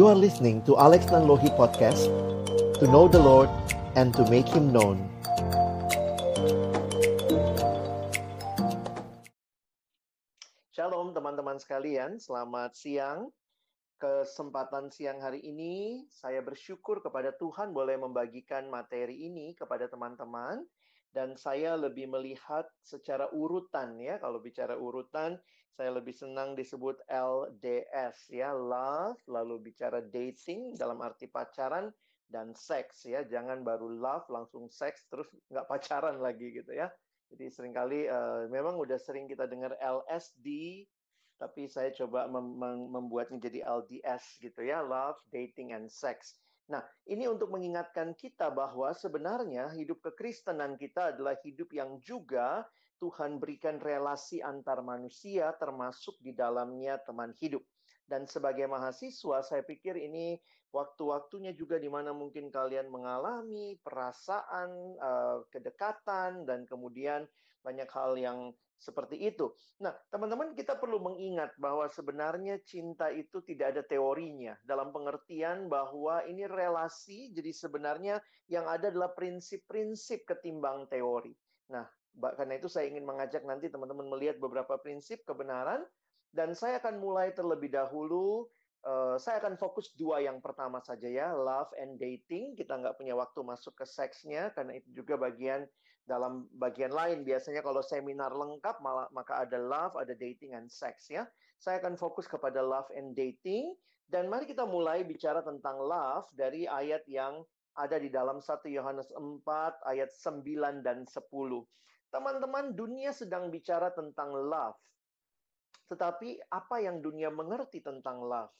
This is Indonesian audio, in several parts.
You are listening to Alex Nanlohi Podcast To know the Lord and to make Him known. Shalom teman-teman sekalian, selamat siang. Kesempatan siang hari ini Saya bersyukur kepada Tuhan boleh membagikan materi ini kepada teman-teman. Dan saya lebih melihat secara urutan ya. Kalau bicara urutan saya lebih senang disebut LDS ya, love, lalu bicara dating dalam arti pacaran dan seks ya. Jangan baru love langsung seks terus nggak pacaran lagi gitu ya. Jadi sering kali uh, memang udah sering kita dengar LSD tapi saya coba mem mem membuatnya jadi LDS gitu ya, love, dating and sex. Nah, ini untuk mengingatkan kita bahwa sebenarnya hidup kekristenan kita adalah hidup yang juga Tuhan berikan relasi antar manusia termasuk di dalamnya teman hidup. Dan sebagai mahasiswa saya pikir ini waktu-waktunya juga di mana mungkin kalian mengalami perasaan uh, kedekatan dan kemudian banyak hal yang seperti itu. Nah, teman-teman kita perlu mengingat bahwa sebenarnya cinta itu tidak ada teorinya dalam pengertian bahwa ini relasi jadi sebenarnya yang ada adalah prinsip-prinsip ketimbang teori. Nah, karena itu saya ingin mengajak nanti teman-teman melihat beberapa prinsip kebenaran dan saya akan mulai terlebih dahulu Uh, saya akan fokus dua yang pertama saja ya, love and dating. Kita nggak punya waktu masuk ke seksnya karena itu juga bagian dalam bagian lain. Biasanya kalau seminar lengkap malah maka ada love, ada dating and sex ya. Saya akan fokus kepada love and dating dan mari kita mulai bicara tentang love dari ayat yang ada di dalam 1 Yohanes 4 ayat 9 dan 10. Teman-teman, dunia sedang bicara tentang love. Tetapi apa yang dunia mengerti tentang love?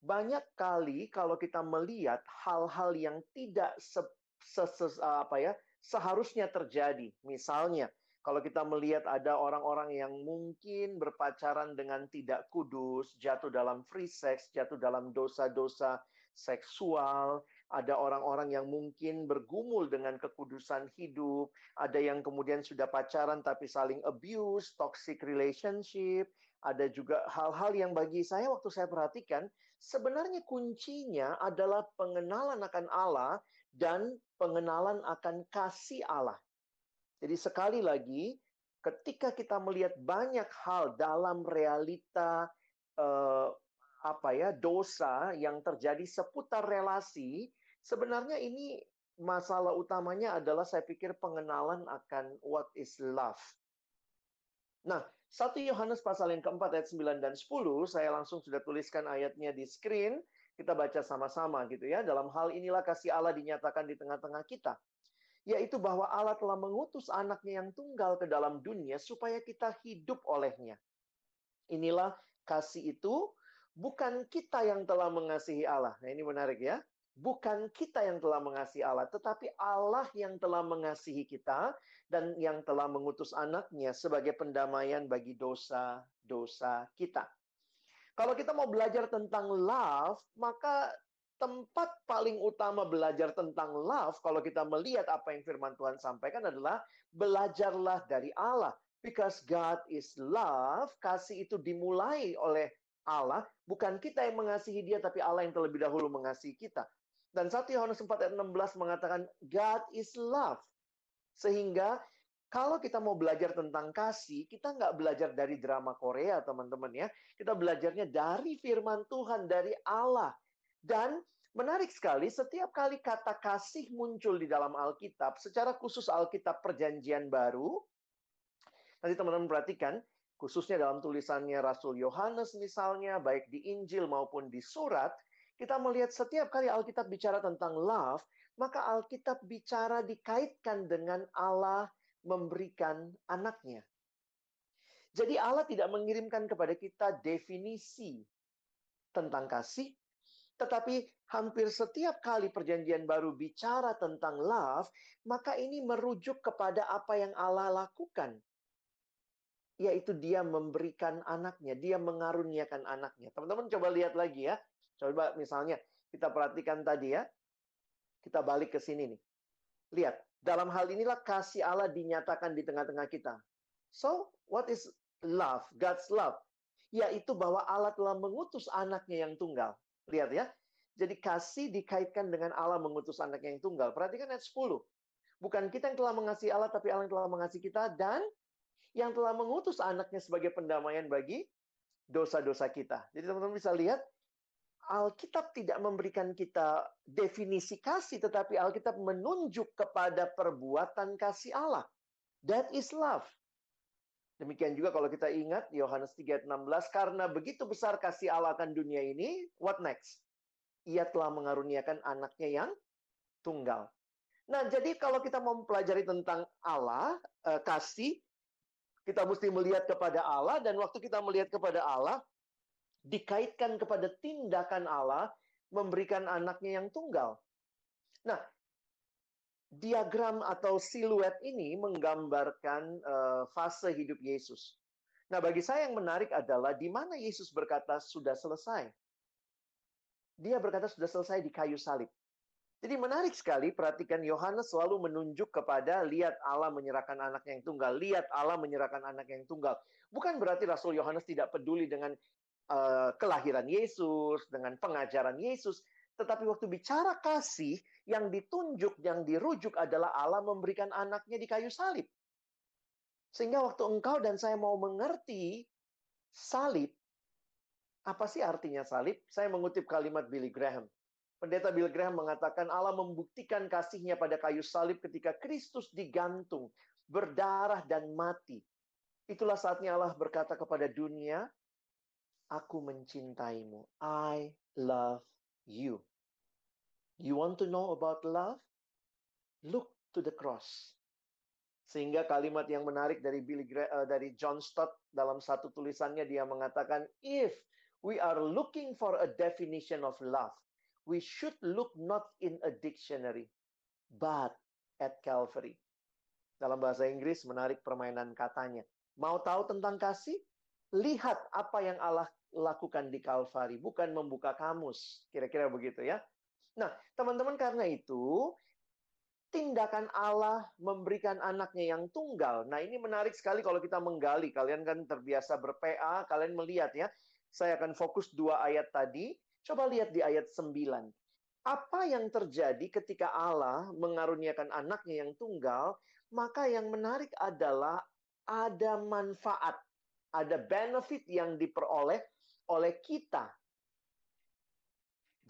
Banyak kali kalau kita melihat hal-hal yang tidak se, se, se apa ya, seharusnya terjadi. Misalnya, kalau kita melihat ada orang-orang yang mungkin berpacaran dengan tidak kudus, jatuh dalam free sex, jatuh dalam dosa-dosa seksual, ada orang-orang yang mungkin bergumul dengan kekudusan hidup, ada yang kemudian sudah pacaran tapi saling abuse, toxic relationship, ada juga hal-hal yang bagi saya waktu saya perhatikan, sebenarnya kuncinya adalah pengenalan akan Allah dan pengenalan akan kasih Allah. Jadi sekali lagi, ketika kita melihat banyak hal dalam realita uh, apa ya dosa yang terjadi seputar relasi, Sebenarnya ini masalah utamanya adalah saya pikir pengenalan akan what is love. Nah, 1 Yohanes pasal yang keempat ayat 9 dan 10, saya langsung sudah tuliskan ayatnya di screen. Kita baca sama-sama gitu ya. Dalam hal inilah kasih Allah dinyatakan di tengah-tengah kita. Yaitu bahwa Allah telah mengutus anaknya yang tunggal ke dalam dunia supaya kita hidup olehnya. Inilah kasih itu bukan kita yang telah mengasihi Allah. Nah ini menarik ya bukan kita yang telah mengasihi Allah, tetapi Allah yang telah mengasihi kita dan yang telah mengutus anaknya sebagai pendamaian bagi dosa-dosa kita. Kalau kita mau belajar tentang love, maka tempat paling utama belajar tentang love, kalau kita melihat apa yang firman Tuhan sampaikan adalah belajarlah dari Allah. Because God is love, kasih itu dimulai oleh Allah, bukan kita yang mengasihi dia, tapi Allah yang terlebih dahulu mengasihi kita. Dan 1 Yohanes 4 ayat 16 mengatakan God is love. Sehingga kalau kita mau belajar tentang kasih, kita nggak belajar dari drama Korea, teman-teman ya. Kita belajarnya dari firman Tuhan, dari Allah. Dan menarik sekali, setiap kali kata kasih muncul di dalam Alkitab, secara khusus Alkitab Perjanjian Baru, nanti teman-teman perhatikan, khususnya dalam tulisannya Rasul Yohanes misalnya, baik di Injil maupun di surat, kita melihat setiap kali Alkitab bicara tentang love, maka Alkitab bicara dikaitkan dengan Allah memberikan anaknya. Jadi Allah tidak mengirimkan kepada kita definisi tentang kasih, tetapi hampir setiap kali perjanjian baru bicara tentang love, maka ini merujuk kepada apa yang Allah lakukan. Yaitu dia memberikan anaknya, dia mengaruniakan anaknya. Teman-teman coba lihat lagi ya. Coba misalnya kita perhatikan tadi ya. Kita balik ke sini nih. Lihat, dalam hal inilah kasih Allah dinyatakan di tengah-tengah kita. So, what is love? God's love. Yaitu bahwa Allah telah mengutus anaknya yang tunggal. Lihat ya, Jadi kasih dikaitkan dengan Allah mengutus anak yang tunggal. Perhatikan ayat 10. Bukan kita yang telah mengasihi Allah, tapi Allah yang telah mengasihi kita dan yang telah mengutus anaknya sebagai pendamaian bagi dosa-dosa kita. Jadi teman-teman bisa lihat, Alkitab tidak memberikan kita definisi kasih, tetapi Alkitab menunjuk kepada perbuatan kasih Allah. That is love. Demikian juga kalau kita ingat Yohanes 3:16 karena begitu besar kasih Allah akan dunia ini, what next? Ia telah mengaruniakan anaknya yang tunggal. Nah, jadi kalau kita mau mempelajari tentang Allah, eh, kasih, kita mesti melihat kepada Allah dan waktu kita melihat kepada Allah dikaitkan kepada tindakan Allah memberikan anaknya yang tunggal. Nah, diagram atau siluet ini menggambarkan uh, fase hidup Yesus. Nah, bagi saya yang menarik adalah di mana Yesus berkata sudah selesai. Dia berkata sudah selesai di kayu salib. Jadi menarik sekali, perhatikan Yohanes selalu menunjuk kepada lihat Allah menyerahkan anak yang tunggal, lihat Allah menyerahkan anak yang tunggal. Bukan berarti Rasul Yohanes tidak peduli dengan uh, kelahiran Yesus, dengan pengajaran Yesus, tetapi waktu bicara kasih, yang ditunjuk, yang dirujuk adalah Allah memberikan anaknya di kayu salib. Sehingga waktu engkau dan saya mau mengerti salib, apa sih artinya salib? Saya mengutip kalimat Billy Graham. Pendeta Billy Graham mengatakan Allah membuktikan kasihnya pada kayu salib ketika Kristus digantung, berdarah dan mati. Itulah saatnya Allah berkata kepada dunia, Aku mencintaimu. I love you. You want to know about love? Look to the cross. Sehingga kalimat yang menarik dari Billy uh, dari John Stott dalam satu tulisannya dia mengatakan if we are looking for a definition of love, we should look not in a dictionary but at Calvary. Dalam bahasa Inggris menarik permainan katanya. Mau tahu tentang kasih? Lihat apa yang Allah lakukan di Calvary, bukan membuka kamus. Kira-kira begitu ya. Nah, teman-teman karena itu tindakan Allah memberikan anaknya yang tunggal. Nah, ini menarik sekali kalau kita menggali. Kalian kan terbiasa berPA, kalian melihat ya. Saya akan fokus dua ayat tadi. Coba lihat di ayat 9. Apa yang terjadi ketika Allah mengaruniakan anaknya yang tunggal? Maka yang menarik adalah ada manfaat, ada benefit yang diperoleh oleh kita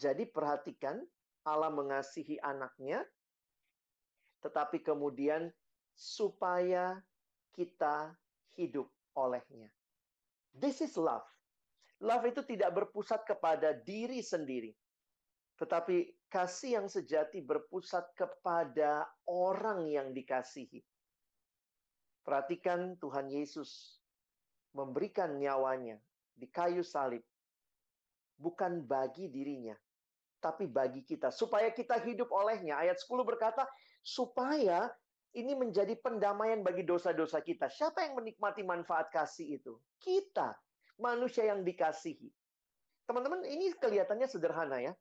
jadi perhatikan, Allah mengasihi anaknya, tetapi kemudian supaya kita hidup olehnya. This is love. Love itu tidak berpusat kepada diri sendiri, tetapi kasih yang sejati berpusat kepada orang yang dikasihi. Perhatikan Tuhan Yesus memberikan nyawanya di kayu salib, bukan bagi dirinya, tapi bagi kita supaya kita hidup olehnya. Ayat 10 berkata, supaya ini menjadi pendamaian bagi dosa-dosa kita. Siapa yang menikmati manfaat kasih itu? Kita, manusia yang dikasihi. Teman-teman, ini kelihatannya sederhana ya.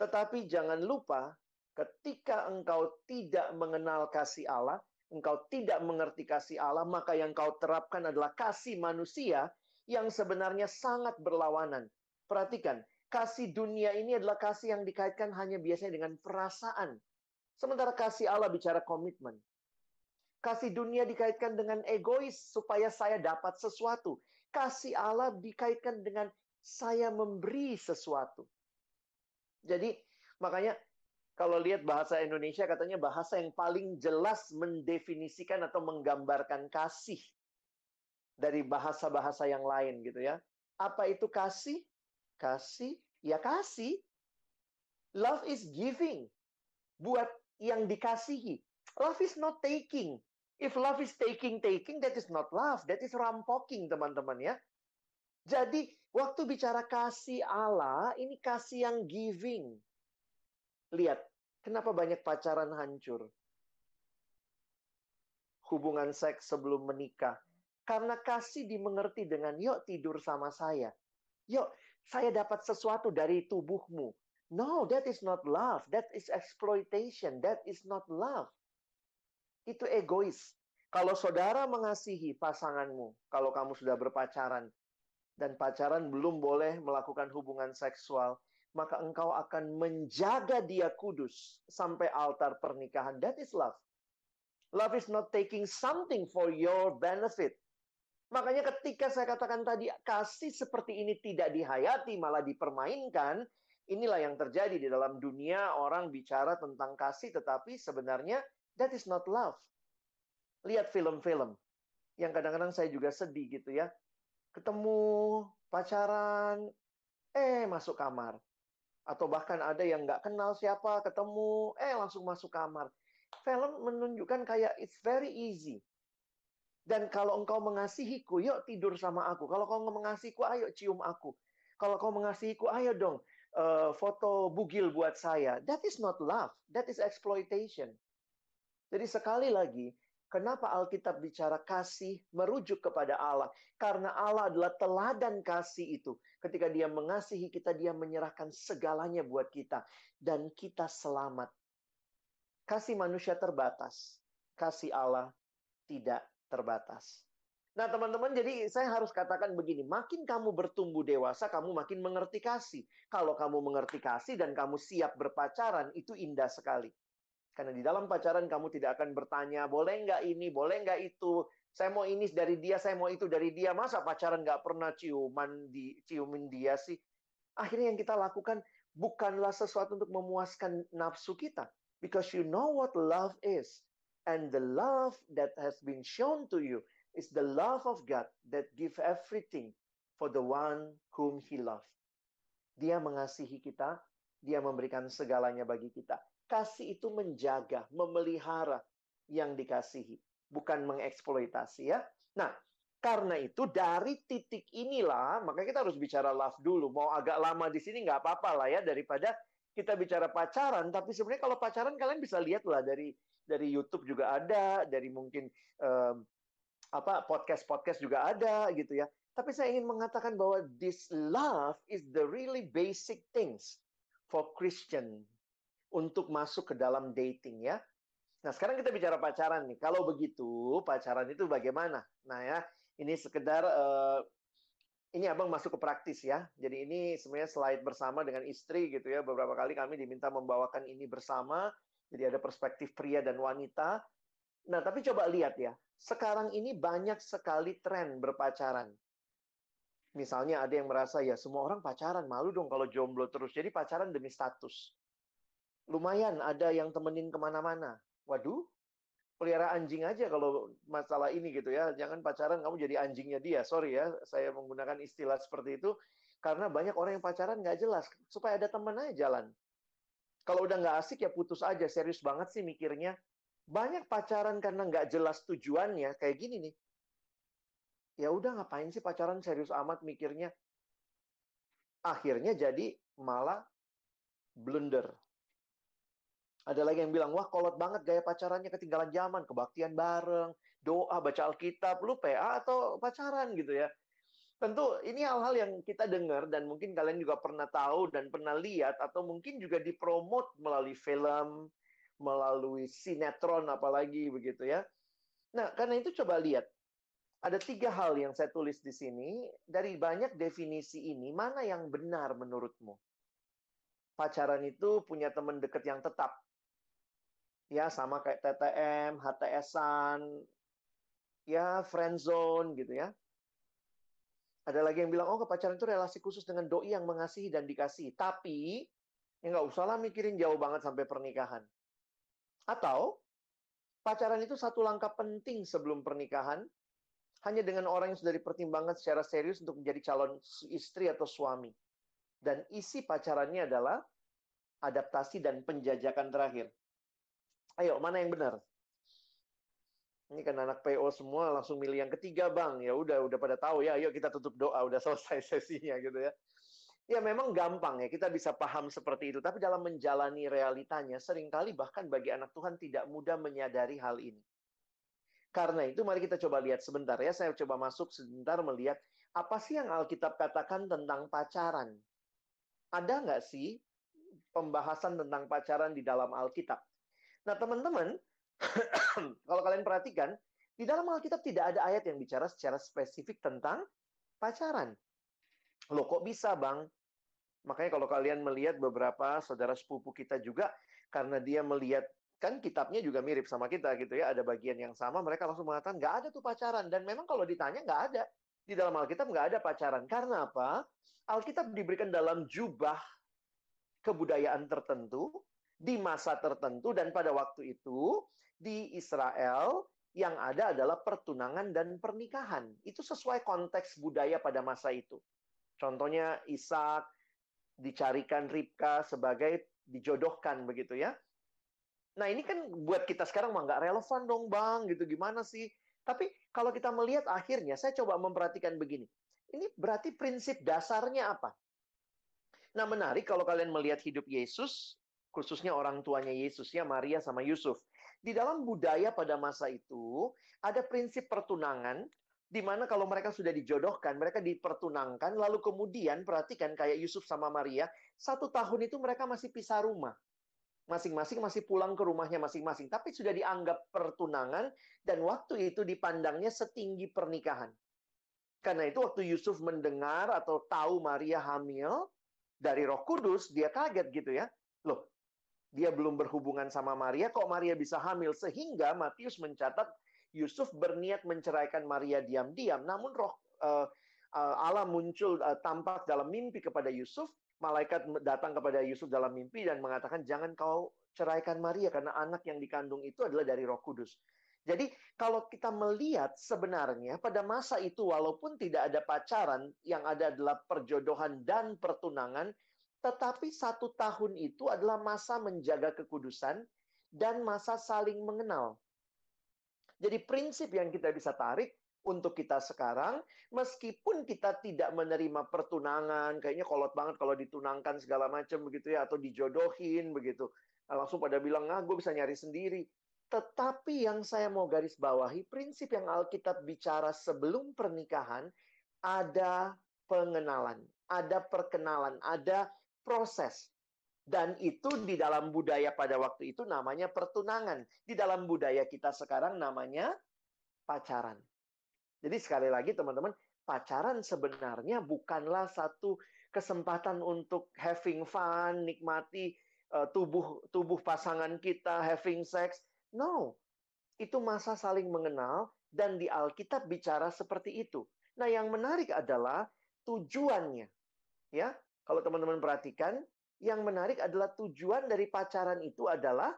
Tetapi jangan lupa ketika engkau tidak mengenal kasih Allah, engkau tidak mengerti kasih Allah, maka yang kau terapkan adalah kasih manusia yang sebenarnya sangat berlawanan. Perhatikan, kasih dunia ini adalah kasih yang dikaitkan hanya biasanya dengan perasaan. Sementara kasih Allah bicara komitmen. Kasih dunia dikaitkan dengan egois supaya saya dapat sesuatu. Kasih Allah dikaitkan dengan saya memberi sesuatu. Jadi makanya kalau lihat bahasa Indonesia katanya bahasa yang paling jelas mendefinisikan atau menggambarkan kasih dari bahasa-bahasa yang lain gitu ya. Apa itu kasih? Kasih, ya kasih. Love is giving. Buat yang dikasihi. Love is not taking. If love is taking, taking, that is not love. That is rampoking, teman-teman ya. Jadi, waktu bicara kasih Allah, ini kasih yang giving. Lihat, kenapa banyak pacaran hancur? Hubungan seks sebelum menikah. Karena kasih dimengerti dengan, yuk tidur sama saya. Yuk, saya dapat sesuatu dari tubuhmu. No, that is not love. That is exploitation. That is not love. Itu egois. Kalau saudara mengasihi pasanganmu, kalau kamu sudah berpacaran, dan pacaran belum boleh melakukan hubungan seksual, maka engkau akan menjaga dia kudus sampai altar pernikahan. That is love. Love is not taking something for your benefit. Makanya ketika saya katakan tadi kasih seperti ini tidak dihayati malah dipermainkan, inilah yang terjadi di dalam dunia orang bicara tentang kasih tetapi sebenarnya that is not love. Lihat film-film yang kadang-kadang saya juga sedih gitu ya. Ketemu pacaran, eh masuk kamar. Atau bahkan ada yang nggak kenal siapa, ketemu, eh langsung masuk kamar. Film menunjukkan kayak it's very easy. Dan kalau engkau mengasihiku, yuk tidur sama aku. Kalau kau mengasihiku, ayo cium aku. Kalau kau mengasihiku, ayo dong uh, foto bugil buat saya. That is not love. That is exploitation. Jadi sekali lagi, kenapa Alkitab bicara kasih merujuk kepada Allah? Karena Allah adalah teladan kasih itu. Ketika dia mengasihi kita, dia menyerahkan segalanya buat kita. Dan kita selamat. Kasih manusia terbatas. Kasih Allah tidak terbatas. Nah, teman-teman, jadi saya harus katakan begini, makin kamu bertumbuh dewasa, kamu makin mengerti kasih. Kalau kamu mengerti kasih dan kamu siap berpacaran, itu indah sekali. Karena di dalam pacaran kamu tidak akan bertanya, boleh nggak ini, boleh nggak itu, saya mau ini dari dia, saya mau itu dari dia. Masa pacaran nggak pernah ciuman di ciumin dia sih? Akhirnya yang kita lakukan bukanlah sesuatu untuk memuaskan nafsu kita. Because you know what love is. And the love that has been shown to you is the love of God that give everything for the one whom he loved. Dia mengasihi kita, dia memberikan segalanya bagi kita. Kasih itu menjaga, memelihara yang dikasihi, bukan mengeksploitasi ya. Nah, karena itu dari titik inilah, maka kita harus bicara love dulu. Mau agak lama di sini nggak apa-apa lah ya daripada kita bicara pacaran. Tapi sebenarnya kalau pacaran kalian bisa lihat lah dari dari YouTube juga ada, dari mungkin um, apa podcast-podcast juga ada gitu ya. Tapi saya ingin mengatakan bahwa this love is the really basic things for Christian untuk masuk ke dalam dating ya. Nah, sekarang kita bicara pacaran nih. Kalau begitu, pacaran itu bagaimana? Nah, ya, ini sekedar uh, ini Abang masuk ke praktis ya. Jadi ini sebenarnya slide bersama dengan istri gitu ya. Beberapa kali kami diminta membawakan ini bersama jadi ada perspektif pria dan wanita. Nah, tapi coba lihat ya. Sekarang ini banyak sekali tren berpacaran. Misalnya ada yang merasa ya semua orang pacaran, malu dong kalau jomblo terus. Jadi pacaran demi status. Lumayan ada yang temenin ke mana-mana. Waduh, pelihara anjing aja kalau masalah ini gitu ya. Jangan pacaran kamu jadi anjingnya dia. Sorry ya, saya menggunakan istilah seperti itu. Karena banyak orang yang pacaran nggak jelas. Supaya ada teman aja jalan. Kalau udah nggak asik ya putus aja. Serius banget sih mikirnya. Banyak pacaran karena nggak jelas tujuannya. Kayak gini nih. Ya udah ngapain sih pacaran serius amat mikirnya. Akhirnya jadi malah blunder. Ada lagi yang bilang, wah kolot banget gaya pacarannya ketinggalan zaman, kebaktian bareng, doa, baca Alkitab, lu PA atau pacaran gitu ya. Tentu ini hal-hal yang kita dengar dan mungkin kalian juga pernah tahu dan pernah lihat atau mungkin juga dipromot melalui film, melalui sinetron apalagi begitu ya. Nah, karena itu coba lihat. Ada tiga hal yang saya tulis di sini. Dari banyak definisi ini, mana yang benar menurutmu? Pacaran itu punya teman dekat yang tetap. Ya, sama kayak TTM, HTS-an, ya friend zone gitu ya. Ada lagi yang bilang, oh pacaran itu relasi khusus dengan doi yang mengasihi dan dikasih. Tapi, ya nggak usah lah mikirin jauh banget sampai pernikahan. Atau, pacaran itu satu langkah penting sebelum pernikahan, hanya dengan orang yang sudah dipertimbangkan secara serius untuk menjadi calon istri atau suami. Dan isi pacarannya adalah adaptasi dan penjajakan terakhir. Ayo, mana yang benar? Ini kan anak PO semua langsung milih yang ketiga, Bang. Ya udah udah pada tahu ya, yuk kita tutup doa, udah selesai sesinya gitu ya. Ya memang gampang ya, kita bisa paham seperti itu. Tapi dalam menjalani realitanya, sering kali bahkan bagi anak Tuhan tidak mudah menyadari hal ini. Karena itu mari kita coba lihat sebentar ya. Saya coba masuk sebentar melihat apa sih yang Alkitab katakan tentang pacaran. Ada nggak sih pembahasan tentang pacaran di dalam Alkitab? Nah teman-teman, Kalau kalian perhatikan, di dalam Alkitab tidak ada ayat yang bicara secara spesifik tentang pacaran. Loh kok bisa bang? Makanya kalau kalian melihat beberapa saudara sepupu kita juga, karena dia melihat kan kitabnya juga mirip sama kita gitu ya, ada bagian yang sama, mereka langsung mengatakan nggak ada tuh pacaran. Dan memang kalau ditanya nggak ada. Di dalam Alkitab nggak ada pacaran. Karena apa? Alkitab diberikan dalam jubah kebudayaan tertentu, di masa tertentu, dan pada waktu itu, di Israel, yang ada adalah pertunangan dan pernikahan. Itu sesuai konteks budaya pada masa itu. Contohnya Ishak dicarikan Ribka sebagai dijodohkan begitu ya. Nah ini kan buat kita sekarang mah nggak relevan dong bang, gitu gimana sih? Tapi kalau kita melihat akhirnya, saya coba memperhatikan begini. Ini berarti prinsip dasarnya apa? Nah menarik kalau kalian melihat hidup Yesus, khususnya orang tuanya Yesus ya Maria sama Yusuf. Di dalam budaya pada masa itu ada prinsip pertunangan di mana kalau mereka sudah dijodohkan, mereka dipertunangkan, lalu kemudian perhatikan kayak Yusuf sama Maria, satu tahun itu mereka masih pisah rumah. Masing-masing masih pulang ke rumahnya masing-masing, tapi sudah dianggap pertunangan dan waktu itu dipandangnya setinggi pernikahan. Karena itu waktu Yusuf mendengar atau tahu Maria hamil dari Roh Kudus, dia kaget gitu ya. Loh, dia belum berhubungan sama Maria, kok Maria bisa hamil? Sehingga Matius mencatat Yusuf berniat menceraikan Maria diam-diam, namun roh uh, Allah muncul uh, tampak dalam mimpi kepada Yusuf, malaikat datang kepada Yusuf dalam mimpi dan mengatakan jangan kau ceraikan Maria karena anak yang dikandung itu adalah dari Roh Kudus. Jadi kalau kita melihat sebenarnya pada masa itu walaupun tidak ada pacaran, yang ada adalah perjodohan dan pertunangan, tetapi satu tahun itu adalah masa menjaga kekudusan dan masa saling mengenal. Jadi prinsip yang kita bisa tarik untuk kita sekarang, meskipun kita tidak menerima pertunangan, kayaknya kolot banget kalau ditunangkan segala macam begitu ya, atau dijodohin begitu. Nah, langsung pada bilang, ah gue bisa nyari sendiri. Tetapi yang saya mau garis bawahi, prinsip yang Alkitab bicara sebelum pernikahan, ada pengenalan, ada perkenalan, ada proses. Dan itu di dalam budaya pada waktu itu namanya pertunangan. Di dalam budaya kita sekarang namanya pacaran. Jadi sekali lagi teman-teman, pacaran sebenarnya bukanlah satu kesempatan untuk having fun, nikmati uh, tubuh tubuh pasangan kita, having sex. No. Itu masa saling mengenal dan di Alkitab bicara seperti itu. Nah, yang menarik adalah tujuannya. Ya, kalau teman-teman perhatikan, yang menarik adalah tujuan dari pacaran itu adalah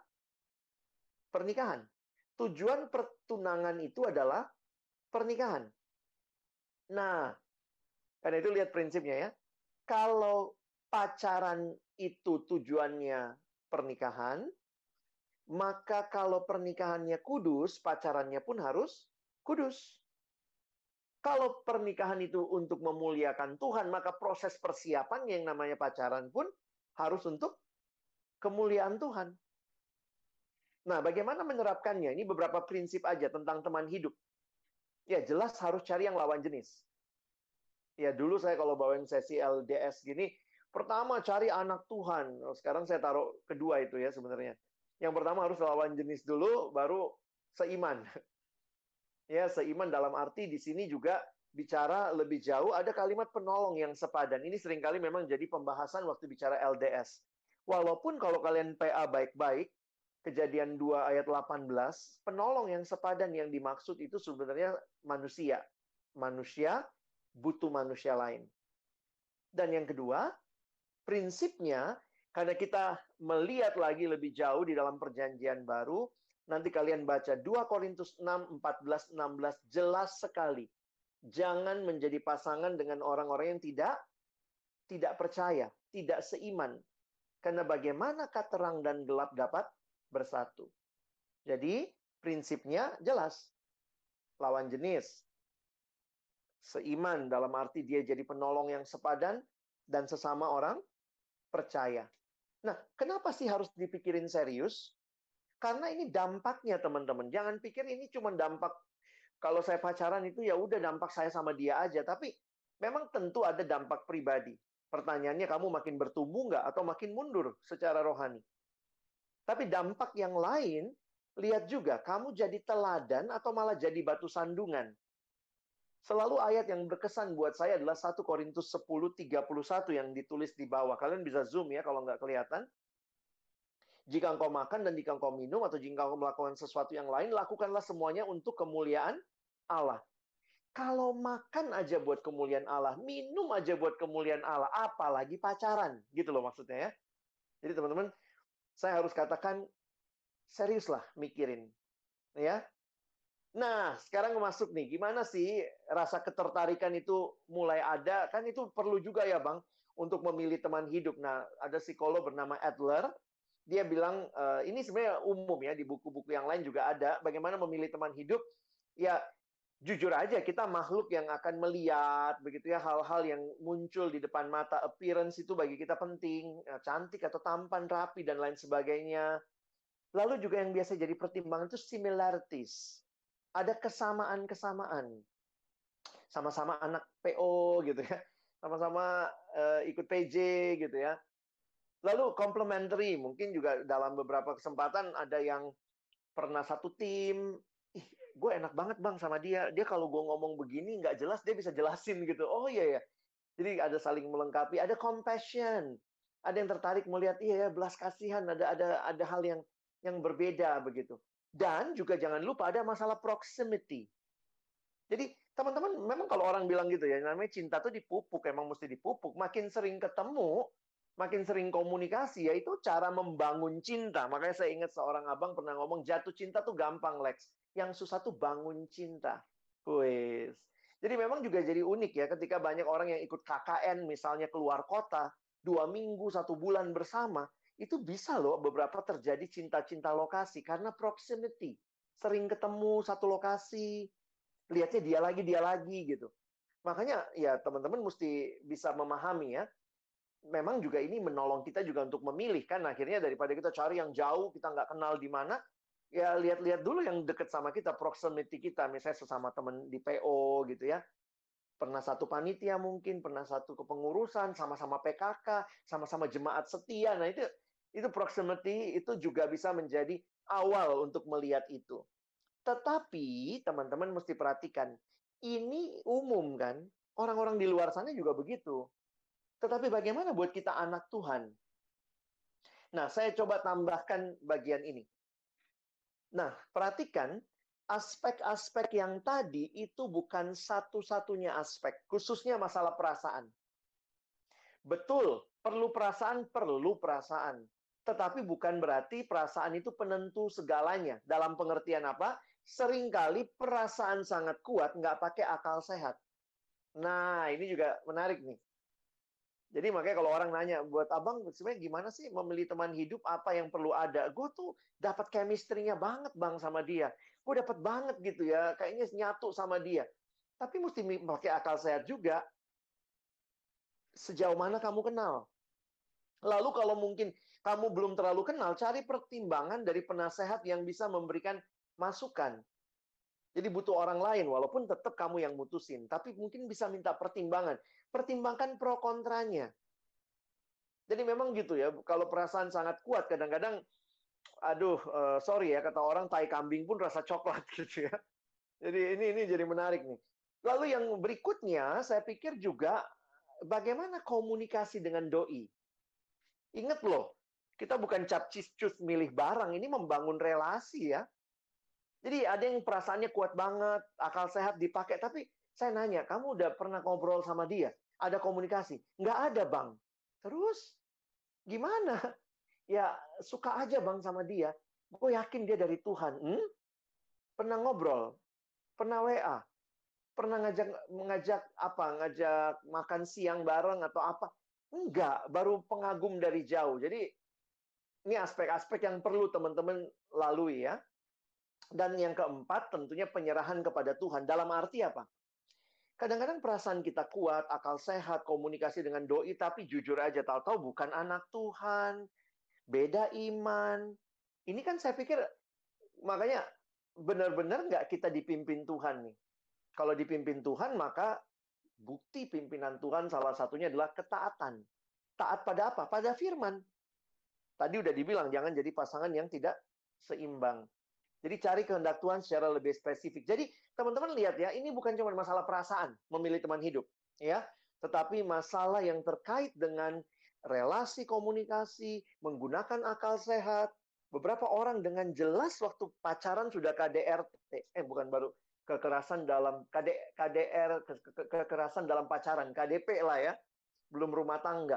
pernikahan. Tujuan pertunangan itu adalah pernikahan. Nah, karena itu lihat prinsipnya ya. Kalau pacaran itu tujuannya pernikahan, maka kalau pernikahannya kudus, pacarannya pun harus kudus. Kalau pernikahan itu untuk memuliakan Tuhan, maka proses persiapan yang namanya pacaran pun harus untuk kemuliaan Tuhan. Nah, bagaimana menerapkannya? Ini beberapa prinsip aja tentang teman hidup. Ya, jelas harus cari yang lawan jenis. Ya, dulu saya kalau bawain sesi LDS gini, pertama cari anak Tuhan. Sekarang saya taruh kedua itu ya sebenarnya. Yang pertama harus lawan jenis dulu, baru seiman. Ya, seiman dalam arti di sini juga bicara lebih jauh, ada kalimat penolong yang sepadan. Ini sering kali memang jadi pembahasan waktu bicara LDS. Walaupun kalau kalian PA baik-baik, kejadian 2 ayat 18, penolong yang sepadan yang dimaksud itu sebenarnya manusia. Manusia butuh manusia lain. Dan yang kedua, prinsipnya, karena kita melihat lagi lebih jauh di dalam perjanjian baru, nanti kalian baca 2 Korintus 6, 14, 16, jelas sekali jangan menjadi pasangan dengan orang-orang yang tidak tidak percaya, tidak seiman. Karena bagaimana terang dan gelap dapat bersatu. Jadi, prinsipnya jelas. Lawan jenis. Seiman dalam arti dia jadi penolong yang sepadan dan sesama orang percaya. Nah, kenapa sih harus dipikirin serius? Karena ini dampaknya, teman-teman. Jangan pikir ini cuma dampak kalau saya pacaran itu ya udah dampak saya sama dia aja. Tapi memang tentu ada dampak pribadi. Pertanyaannya kamu makin bertumbuh nggak atau makin mundur secara rohani. Tapi dampak yang lain, lihat juga kamu jadi teladan atau malah jadi batu sandungan. Selalu ayat yang berkesan buat saya adalah 1 Korintus 10, 31 yang ditulis di bawah. Kalian bisa zoom ya kalau nggak kelihatan. Jika engkau makan dan jika engkau minum atau jika engkau melakukan sesuatu yang lain, lakukanlah semuanya untuk kemuliaan Allah. Kalau makan aja buat kemuliaan Allah, minum aja buat kemuliaan Allah, apalagi pacaran, gitu loh maksudnya ya. Jadi teman-teman, saya harus katakan seriuslah mikirin, ya. Nah, sekarang masuk nih, gimana sih rasa ketertarikan itu mulai ada? Kan itu perlu juga ya, Bang, untuk memilih teman hidup. Nah, ada psikolog bernama Adler, dia bilang e, ini sebenarnya umum ya di buku-buku yang lain juga ada bagaimana memilih teman hidup. Ya, jujur aja kita makhluk yang akan melihat begitu ya hal-hal yang muncul di depan mata appearance itu bagi kita penting, ya, cantik atau tampan, rapi dan lain sebagainya. Lalu juga yang biasa jadi pertimbangan itu similarities ada kesamaan-kesamaan. Sama-sama anak PO gitu ya. Sama-sama uh, ikut PJ gitu ya. Lalu complementary, mungkin juga dalam beberapa kesempatan ada yang pernah satu tim, ih, gue enak banget bang sama dia. Dia kalau gue ngomong begini nggak jelas, dia bisa jelasin gitu. Oh iya ya. Jadi ada saling melengkapi, ada compassion, ada yang tertarik melihat iya ya belas kasihan, ada ada ada hal yang yang berbeda begitu. Dan juga jangan lupa ada masalah proximity. Jadi teman-teman memang kalau orang bilang gitu ya, namanya cinta tuh dipupuk, emang mesti dipupuk. Makin sering ketemu, makin sering komunikasi, ya itu cara membangun cinta. Makanya saya ingat seorang abang pernah ngomong, jatuh cinta tuh gampang, Lex. Yang susah tuh bangun cinta. Wes. Jadi memang juga jadi unik ya, ketika banyak orang yang ikut KKN, misalnya keluar kota, dua minggu, satu bulan bersama, itu bisa loh beberapa terjadi cinta-cinta lokasi karena proximity. Sering ketemu satu lokasi, lihatnya dia lagi, dia lagi gitu. Makanya ya teman-teman mesti bisa memahami ya. Memang juga ini menolong kita juga untuk memilih kan akhirnya daripada kita cari yang jauh kita nggak kenal di mana ya lihat-lihat dulu yang deket sama kita proximity kita misalnya sesama teman di PO gitu ya pernah satu panitia mungkin, pernah satu kepengurusan, sama-sama PKK, sama-sama jemaat setia. Nah, itu itu proximity itu juga bisa menjadi awal untuk melihat itu. Tetapi teman-teman mesti perhatikan, ini umum kan? Orang-orang di luar sana juga begitu. Tetapi bagaimana buat kita anak Tuhan? Nah, saya coba tambahkan bagian ini. Nah, perhatikan aspek-aspek yang tadi itu bukan satu-satunya aspek, khususnya masalah perasaan. Betul, perlu perasaan, perlu perasaan. Tetapi bukan berarti perasaan itu penentu segalanya. Dalam pengertian apa? Seringkali perasaan sangat kuat nggak pakai akal sehat. Nah, ini juga menarik nih. Jadi makanya kalau orang nanya, buat abang sebenarnya gimana sih memilih teman hidup apa yang perlu ada? Gue tuh dapat chemistry-nya banget bang sama dia. Gue dapat banget gitu ya, kayaknya nyatu sama dia. Tapi mesti pakai akal sehat juga. Sejauh mana kamu kenal? Lalu kalau mungkin kamu belum terlalu kenal, cari pertimbangan dari penasehat yang bisa memberikan masukan. Jadi butuh orang lain, walaupun tetap kamu yang mutusin. Tapi mungkin bisa minta pertimbangan. Pertimbangkan pro kontranya. Jadi memang gitu ya, kalau perasaan sangat kuat, kadang-kadang, aduh, uh, sorry ya, kata orang, tai kambing pun rasa coklat gitu ya. Jadi ini ini jadi menarik nih. Lalu yang berikutnya, saya pikir juga bagaimana komunikasi dengan doi. Ingat loh, kita bukan cap cus milih barang, ini membangun relasi ya. Jadi ada yang perasaannya kuat banget, akal sehat dipakai, tapi saya nanya, kamu udah pernah ngobrol sama dia? Ada komunikasi? Nggak ada, Bang. Terus, gimana? Ya, suka aja, Bang, sama dia. Gue yakin dia dari Tuhan. Hmm? Pernah ngobrol? Pernah WA? Pernah ngajak mengajak apa? Ngajak makan siang bareng atau apa? Enggak, baru pengagum dari jauh. Jadi ini aspek-aspek yang perlu teman-teman lalui ya. Dan yang keempat tentunya penyerahan kepada Tuhan. Dalam arti apa? Kadang-kadang perasaan kita kuat, akal sehat, komunikasi dengan doi, tapi jujur aja tahu-tahu bukan anak Tuhan, beda iman. Ini kan saya pikir makanya benar-benar nggak kita dipimpin Tuhan nih. Kalau dipimpin Tuhan maka bukti pimpinan Tuhan salah satunya adalah ketaatan. Taat pada apa? Pada firman. Tadi udah dibilang jangan jadi pasangan yang tidak seimbang. Jadi cari kehendak Tuhan secara lebih spesifik. Jadi teman-teman lihat ya, ini bukan cuma masalah perasaan memilih teman hidup, ya, tetapi masalah yang terkait dengan relasi komunikasi, menggunakan akal sehat. Beberapa orang dengan jelas waktu pacaran sudah KDRT, eh bukan baru kekerasan dalam KD, KDR, ke, ke, kekerasan dalam pacaran, KDP lah ya, belum rumah tangga.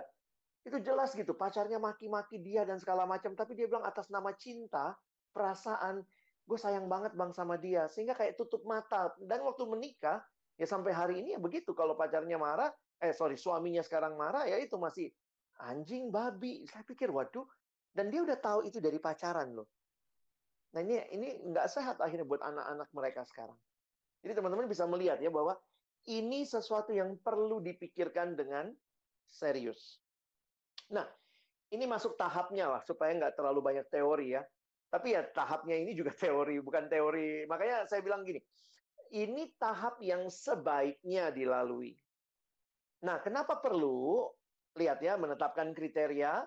Itu jelas gitu, pacarnya maki-maki dia dan segala macam, tapi dia bilang atas nama cinta, perasaan, gue sayang banget bang sama dia. Sehingga kayak tutup mata. Dan waktu menikah ya sampai hari ini ya begitu. Kalau pacarnya marah eh sorry suaminya sekarang marah ya itu masih anjing babi. Saya pikir waduh. Dan dia udah tahu itu dari pacaran loh. Nah ini ini nggak sehat akhirnya buat anak-anak mereka sekarang. Jadi teman-teman bisa melihat ya bahwa ini sesuatu yang perlu dipikirkan dengan serius. Nah ini masuk tahapnya lah supaya nggak terlalu banyak teori ya tapi ya tahapnya ini juga teori, bukan teori. Makanya saya bilang gini, ini tahap yang sebaiknya dilalui. Nah, kenapa perlu? Lihat ya menetapkan kriteria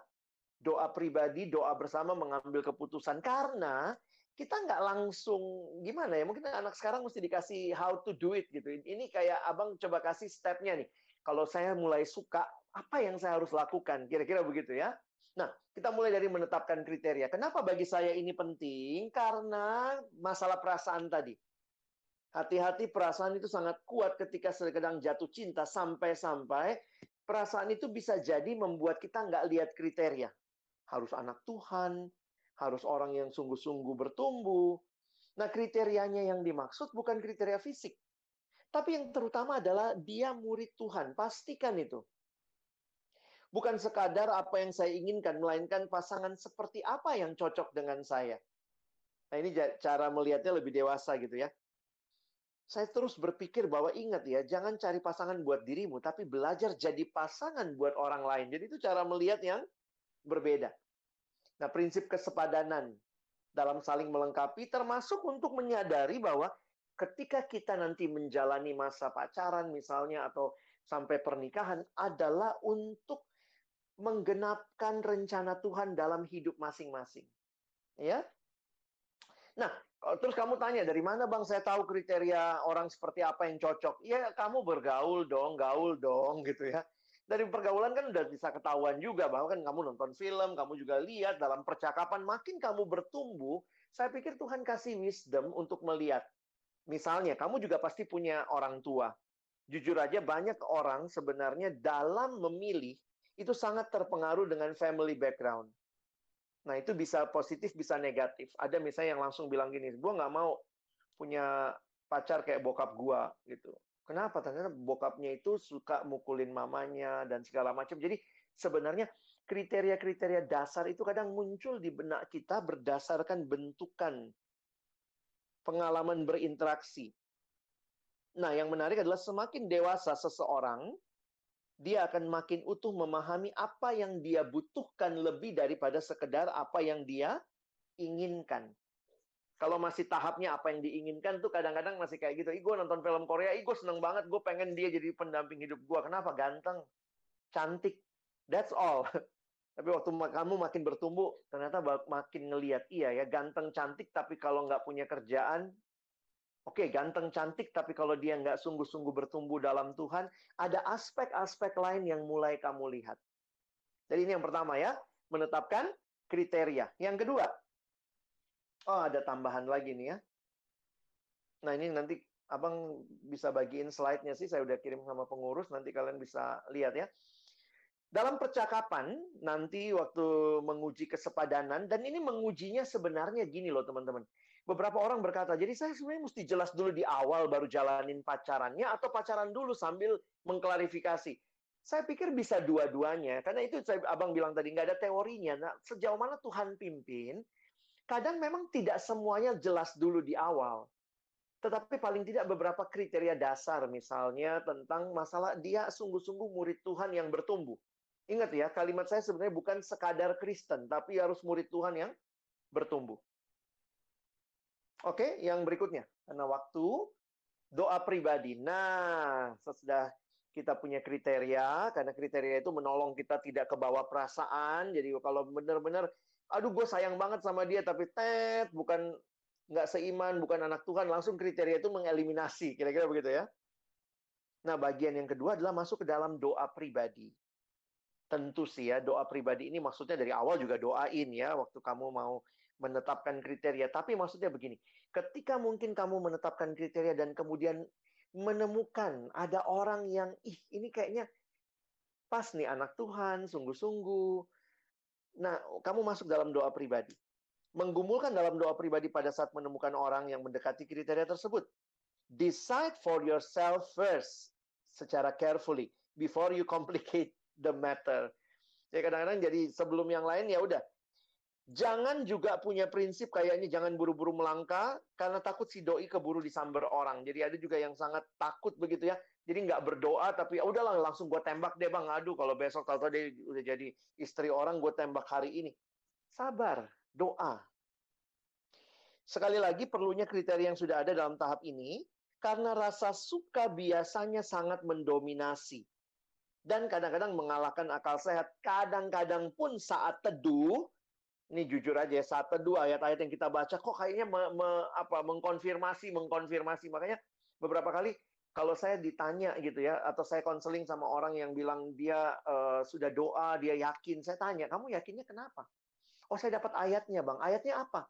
doa pribadi, doa bersama mengambil keputusan. Karena kita nggak langsung gimana ya mungkin anak sekarang mesti dikasih how to do it gitu. Ini kayak abang coba kasih stepnya nih. Kalau saya mulai suka apa yang saya harus lakukan? Kira-kira begitu ya Nah, kita mulai dari menetapkan kriteria. Kenapa bagi saya ini penting? Karena masalah perasaan tadi. Hati-hati perasaan itu sangat kuat ketika sedang jatuh cinta sampai-sampai perasaan itu bisa jadi membuat kita nggak lihat kriteria. Harus anak Tuhan, harus orang yang sungguh-sungguh bertumbuh. Nah, kriterianya yang dimaksud bukan kriteria fisik. Tapi yang terutama adalah dia murid Tuhan. Pastikan itu. Bukan sekadar apa yang saya inginkan, melainkan pasangan seperti apa yang cocok dengan saya. Nah, ini cara melihatnya lebih dewasa gitu ya. Saya terus berpikir bahwa ingat ya, jangan cari pasangan buat dirimu, tapi belajar jadi pasangan buat orang lain. Jadi itu cara melihat yang berbeda. Nah, prinsip kesepadanan dalam saling melengkapi termasuk untuk menyadari bahwa ketika kita nanti menjalani masa pacaran misalnya atau sampai pernikahan adalah untuk menggenapkan rencana Tuhan dalam hidup masing-masing. Ya. Nah, terus kamu tanya dari mana Bang saya tahu kriteria orang seperti apa yang cocok? Ya, kamu bergaul dong, gaul dong gitu ya. Dari pergaulan kan udah bisa ketahuan juga bahwa kan kamu nonton film, kamu juga lihat dalam percakapan makin kamu bertumbuh, saya pikir Tuhan kasih wisdom untuk melihat. Misalnya, kamu juga pasti punya orang tua. Jujur aja banyak orang sebenarnya dalam memilih itu sangat terpengaruh dengan family background. Nah, itu bisa positif, bisa negatif. Ada misalnya yang langsung bilang gini, gue nggak mau punya pacar kayak bokap gue, gitu. Kenapa? Ternyata bokapnya itu suka mukulin mamanya dan segala macam. Jadi sebenarnya kriteria-kriteria dasar itu kadang muncul di benak kita berdasarkan bentukan pengalaman berinteraksi. Nah, yang menarik adalah semakin dewasa seseorang, dia akan makin utuh memahami apa yang dia butuhkan lebih daripada sekedar apa yang dia inginkan. Kalau masih tahapnya apa yang diinginkan tuh kadang-kadang masih kayak gitu. Ih, gue nonton film Korea, ih gue seneng banget, gue pengen dia jadi pendamping hidup gue. Kenapa? Ganteng, cantik, that's all. Tapi waktu kamu makin bertumbuh, ternyata makin ngeliat, iya ya, ganteng, cantik, tapi kalau nggak punya kerjaan, Oke, ganteng cantik, tapi kalau dia nggak sungguh-sungguh bertumbuh dalam Tuhan, ada aspek-aspek lain yang mulai kamu lihat. Jadi ini yang pertama ya, menetapkan kriteria. Yang kedua, oh ada tambahan lagi nih ya. Nah ini nanti abang bisa bagiin slide-nya sih, saya udah kirim sama pengurus, nanti kalian bisa lihat ya. Dalam percakapan, nanti waktu menguji kesepadanan, dan ini mengujinya sebenarnya gini loh teman-teman beberapa orang berkata, jadi saya sebenarnya mesti jelas dulu di awal baru jalanin pacarannya atau pacaran dulu sambil mengklarifikasi. Saya pikir bisa dua-duanya, karena itu saya abang bilang tadi nggak ada teorinya. Nah, sejauh mana Tuhan pimpin, kadang memang tidak semuanya jelas dulu di awal. Tetapi paling tidak beberapa kriteria dasar, misalnya tentang masalah dia sungguh-sungguh murid Tuhan yang bertumbuh. Ingat ya, kalimat saya sebenarnya bukan sekadar Kristen, tapi harus murid Tuhan yang bertumbuh. Oke, yang berikutnya. Karena waktu, doa pribadi. Nah, sesudah kita punya kriteria, karena kriteria itu menolong kita tidak ke bawah perasaan. Jadi kalau benar-benar, aduh gue sayang banget sama dia, tapi tet, bukan nggak seiman, bukan anak Tuhan, langsung kriteria itu mengeliminasi. Kira-kira begitu ya. Nah, bagian yang kedua adalah masuk ke dalam doa pribadi. Tentu sih ya, doa pribadi ini maksudnya dari awal juga doain ya, waktu kamu mau menetapkan kriteria. Tapi maksudnya begini, ketika mungkin kamu menetapkan kriteria dan kemudian menemukan ada orang yang, ih ini kayaknya pas nih anak Tuhan, sungguh-sungguh. Nah, kamu masuk dalam doa pribadi. Menggumulkan dalam doa pribadi pada saat menemukan orang yang mendekati kriteria tersebut. Decide for yourself first secara carefully before you complicate the matter. Ya kadang-kadang jadi sebelum yang lain ya udah. Jangan juga punya prinsip kayaknya jangan buru-buru melangkah karena takut si doi keburu disamber orang. Jadi ada juga yang sangat takut begitu ya. Jadi nggak berdoa tapi ya udahlah langsung gue tembak deh bang. Aduh kalau besok tahu-tahu dia udah jadi istri orang gue tembak hari ini. Sabar, doa. Sekali lagi perlunya kriteria yang sudah ada dalam tahap ini karena rasa suka biasanya sangat mendominasi. Dan kadang-kadang mengalahkan akal sehat. Kadang-kadang pun saat teduh, ini jujur aja ya, saat teduh ayat-ayat yang kita baca, kok kayaknya me, me, apa, mengkonfirmasi, mengkonfirmasi. Makanya beberapa kali kalau saya ditanya gitu ya, atau saya konseling sama orang yang bilang dia uh, sudah doa, dia yakin, saya tanya, kamu yakinnya kenapa? Oh saya dapat ayatnya bang, ayatnya apa?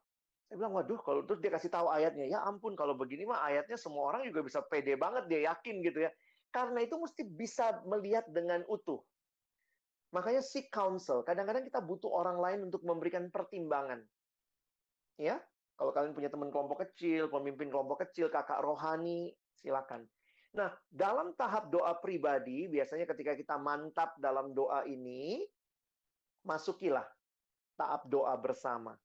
Saya bilang, waduh, kalau terus dia kasih tahu ayatnya, ya ampun, kalau begini mah ayatnya semua orang juga bisa pede banget, dia yakin gitu ya. Karena itu mesti bisa melihat dengan utuh. Makanya seek counsel. Kadang-kadang kita butuh orang lain untuk memberikan pertimbangan. Ya, kalau kalian punya teman kelompok kecil, pemimpin kelompok kecil, kakak rohani, silakan. Nah, dalam tahap doa pribadi, biasanya ketika kita mantap dalam doa ini, masukilah tahap doa bersama.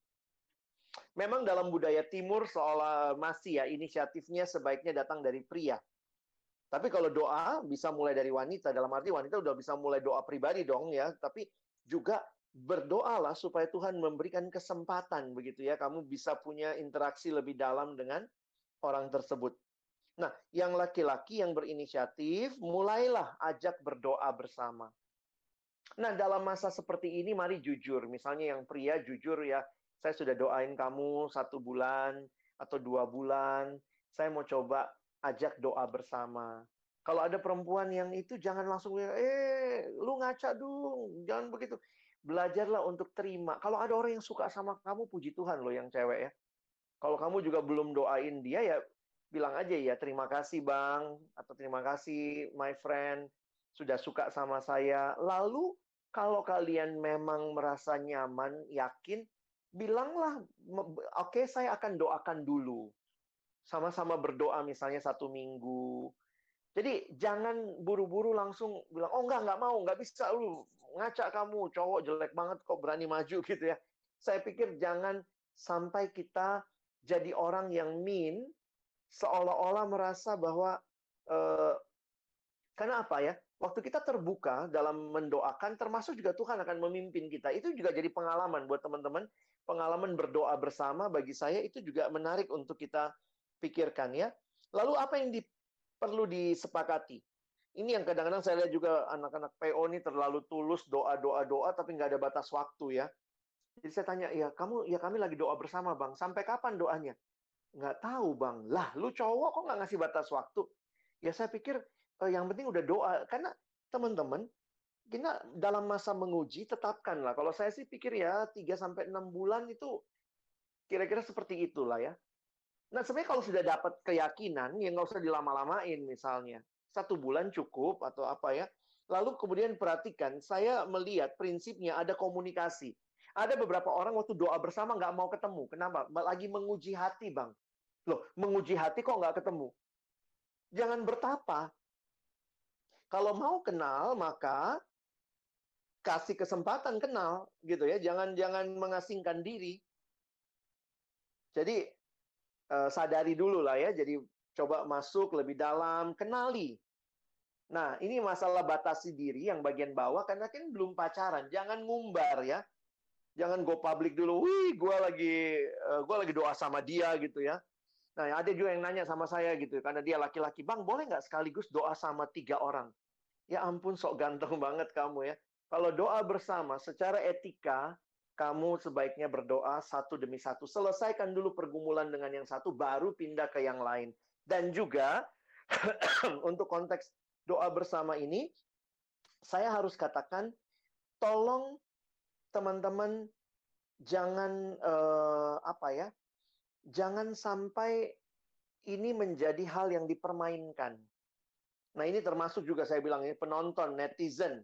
Memang dalam budaya timur seolah masih ya inisiatifnya sebaiknya datang dari pria. Tapi kalau doa bisa mulai dari wanita, dalam arti wanita udah bisa mulai doa pribadi dong ya, tapi juga berdoalah supaya Tuhan memberikan kesempatan begitu ya, kamu bisa punya interaksi lebih dalam dengan orang tersebut. Nah, yang laki-laki yang berinisiatif, mulailah ajak berdoa bersama. Nah, dalam masa seperti ini, mari jujur. Misalnya yang pria jujur ya, saya sudah doain kamu satu bulan atau dua bulan. Saya mau coba ajak doa bersama. Kalau ada perempuan yang itu jangan langsung eh lu ngaca dong, jangan begitu. Belajarlah untuk terima. Kalau ada orang yang suka sama kamu, puji Tuhan loh yang cewek ya. Kalau kamu juga belum doain dia ya bilang aja ya terima kasih bang atau terima kasih my friend sudah suka sama saya. Lalu kalau kalian memang merasa nyaman, yakin, bilanglah, oke okay, saya akan doakan dulu. Sama-sama berdoa misalnya satu minggu. Jadi jangan buru-buru langsung bilang, oh enggak, enggak mau, enggak bisa, lu ngaca kamu, cowok jelek banget kok berani maju gitu ya. Saya pikir jangan sampai kita jadi orang yang mean, seolah-olah merasa bahwa, eh, karena apa ya, waktu kita terbuka dalam mendoakan, termasuk juga Tuhan akan memimpin kita. Itu juga jadi pengalaman buat teman-teman pengalaman berdoa bersama bagi saya itu juga menarik untuk kita pikirkan ya. Lalu apa yang di, perlu disepakati? Ini yang kadang-kadang saya lihat juga anak-anak PO ini terlalu tulus doa-doa-doa tapi nggak ada batas waktu ya. Jadi saya tanya, ya kamu, ya kami lagi doa bersama bang. Sampai kapan doanya? Nggak tahu bang. Lah, lu cowok kok nggak ngasih batas waktu? Ya saya pikir eh, yang penting udah doa. Karena teman-teman, kita dalam masa menguji tetapkanlah. Kalau saya sih pikir ya 3 sampai 6 bulan itu kira-kira seperti itulah ya. Nah, sebenarnya kalau sudah dapat keyakinan, ya nggak usah dilama-lamain misalnya. Satu bulan cukup atau apa ya. Lalu kemudian perhatikan, saya melihat prinsipnya ada komunikasi. Ada beberapa orang waktu doa bersama nggak mau ketemu. Kenapa? Lagi menguji hati, Bang. Loh, menguji hati kok nggak ketemu? Jangan bertapa. Kalau mau kenal, maka kasih kesempatan kenal gitu ya jangan jangan mengasingkan diri jadi sadari dulu lah ya. Jadi coba masuk lebih dalam kenali. Nah ini masalah batasi diri yang bagian bawah karena kan belum pacaran. Jangan ngumbar ya. Jangan go public dulu wih gue lagi uh, gua lagi doa sama dia gitu ya. Nah ada juga yang nanya sama saya gitu karena dia laki-laki bang boleh nggak sekaligus doa sama tiga orang? Ya ampun sok ganteng banget kamu ya. Kalau doa bersama secara etika kamu sebaiknya berdoa satu demi satu. Selesaikan dulu pergumulan dengan yang satu, baru pindah ke yang lain. Dan juga, untuk konteks doa bersama ini, saya harus katakan, tolong teman-teman jangan uh, apa ya, jangan sampai ini menjadi hal yang dipermainkan. Nah ini termasuk juga saya bilang ini penonton netizen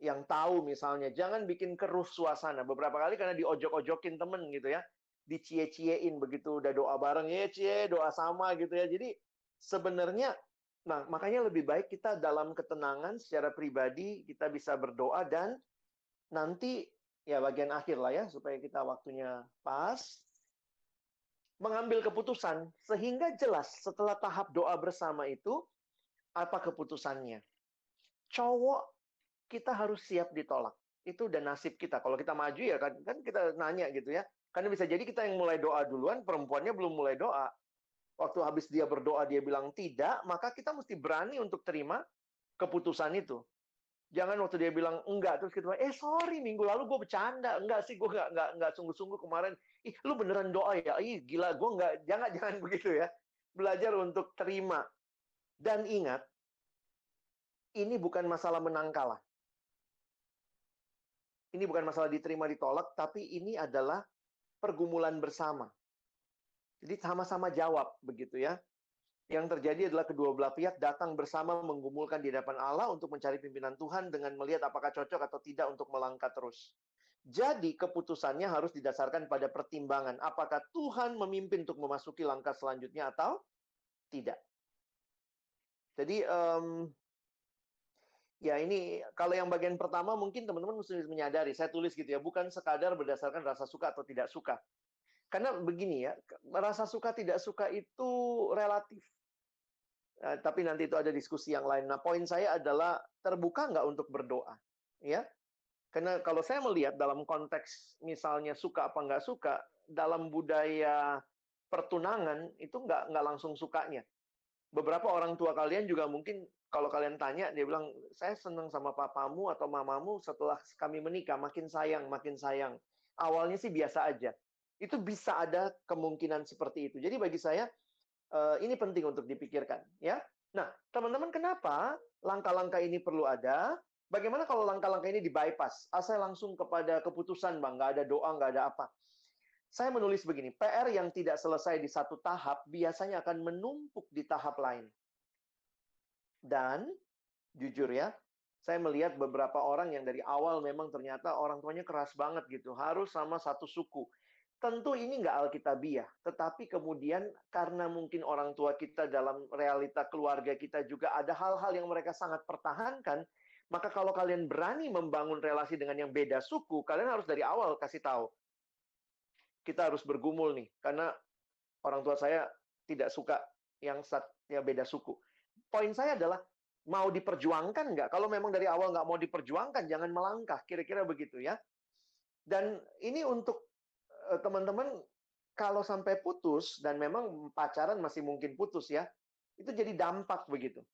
yang tahu misalnya jangan bikin keruh suasana. Beberapa kali karena diojok-ojokin temen gitu ya dicie-ciein begitu udah doa bareng ya cie doa sama gitu ya. Jadi sebenarnya nah makanya lebih baik kita dalam ketenangan secara pribadi kita bisa berdoa dan nanti ya bagian akhir lah ya supaya kita waktunya pas mengambil keputusan. Sehingga jelas setelah tahap doa bersama itu apa keputusannya? Cowok kita harus siap ditolak. Itu udah nasib kita. Kalau kita maju ya kan, kan kita nanya gitu ya. Karena bisa jadi kita yang mulai doa duluan, perempuannya belum mulai doa. Waktu habis dia berdoa, dia bilang tidak, maka kita mesti berani untuk terima keputusan itu. Jangan waktu dia bilang enggak, terus kita bilang, eh sorry, minggu lalu gue bercanda. Enggak sih, gue enggak, enggak, enggak sungguh-sungguh kemarin. Ih, lu beneran doa ya? Ih, gila, gue enggak, jangan, jangan begitu ya. Belajar untuk terima. Dan ingat, ini bukan masalah menang kalah. Ini bukan masalah diterima ditolak, tapi ini adalah pergumulan bersama. Jadi sama-sama jawab begitu ya. Yang terjadi adalah kedua belah pihak datang bersama menggumulkan di hadapan Allah untuk mencari pimpinan Tuhan dengan melihat apakah cocok atau tidak untuk melangkah terus. Jadi keputusannya harus didasarkan pada pertimbangan apakah Tuhan memimpin untuk memasuki langkah selanjutnya atau tidak. Jadi um, Ya ini kalau yang bagian pertama mungkin teman-teman mesti menyadari, saya tulis gitu ya, bukan sekadar berdasarkan rasa suka atau tidak suka. Karena begini ya, rasa suka tidak suka itu relatif. Nah, tapi nanti itu ada diskusi yang lain. Nah, poin saya adalah terbuka nggak untuk berdoa, ya? Karena kalau saya melihat dalam konteks misalnya suka apa nggak suka, dalam budaya pertunangan itu nggak nggak langsung sukanya. Beberapa orang tua kalian juga mungkin kalau kalian tanya, dia bilang, saya senang sama papamu atau mamamu setelah kami menikah, makin sayang, makin sayang. Awalnya sih biasa aja. Itu bisa ada kemungkinan seperti itu. Jadi bagi saya, uh, ini penting untuk dipikirkan. ya. Nah, teman-teman kenapa langkah-langkah ini perlu ada? Bagaimana kalau langkah-langkah ini di bypass? Ah, saya langsung kepada keputusan, Bang. Nggak ada doa, nggak ada apa. Saya menulis begini, PR yang tidak selesai di satu tahap biasanya akan menumpuk di tahap lain. Dan jujur ya, saya melihat beberapa orang yang dari awal memang ternyata orang tuanya keras banget gitu, harus sama satu suku. Tentu ini nggak alkitabiah, tetapi kemudian karena mungkin orang tua kita dalam realita keluarga kita juga ada hal-hal yang mereka sangat pertahankan, maka kalau kalian berani membangun relasi dengan yang beda suku, kalian harus dari awal kasih tahu. Kita harus bergumul nih, karena orang tua saya tidak suka yang ya beda suku poin saya adalah mau diperjuangkan nggak? Kalau memang dari awal nggak mau diperjuangkan, jangan melangkah. Kira-kira begitu ya. Dan ini untuk eh, teman-teman kalau sampai putus dan memang pacaran masih mungkin putus ya, itu jadi dampak begitu.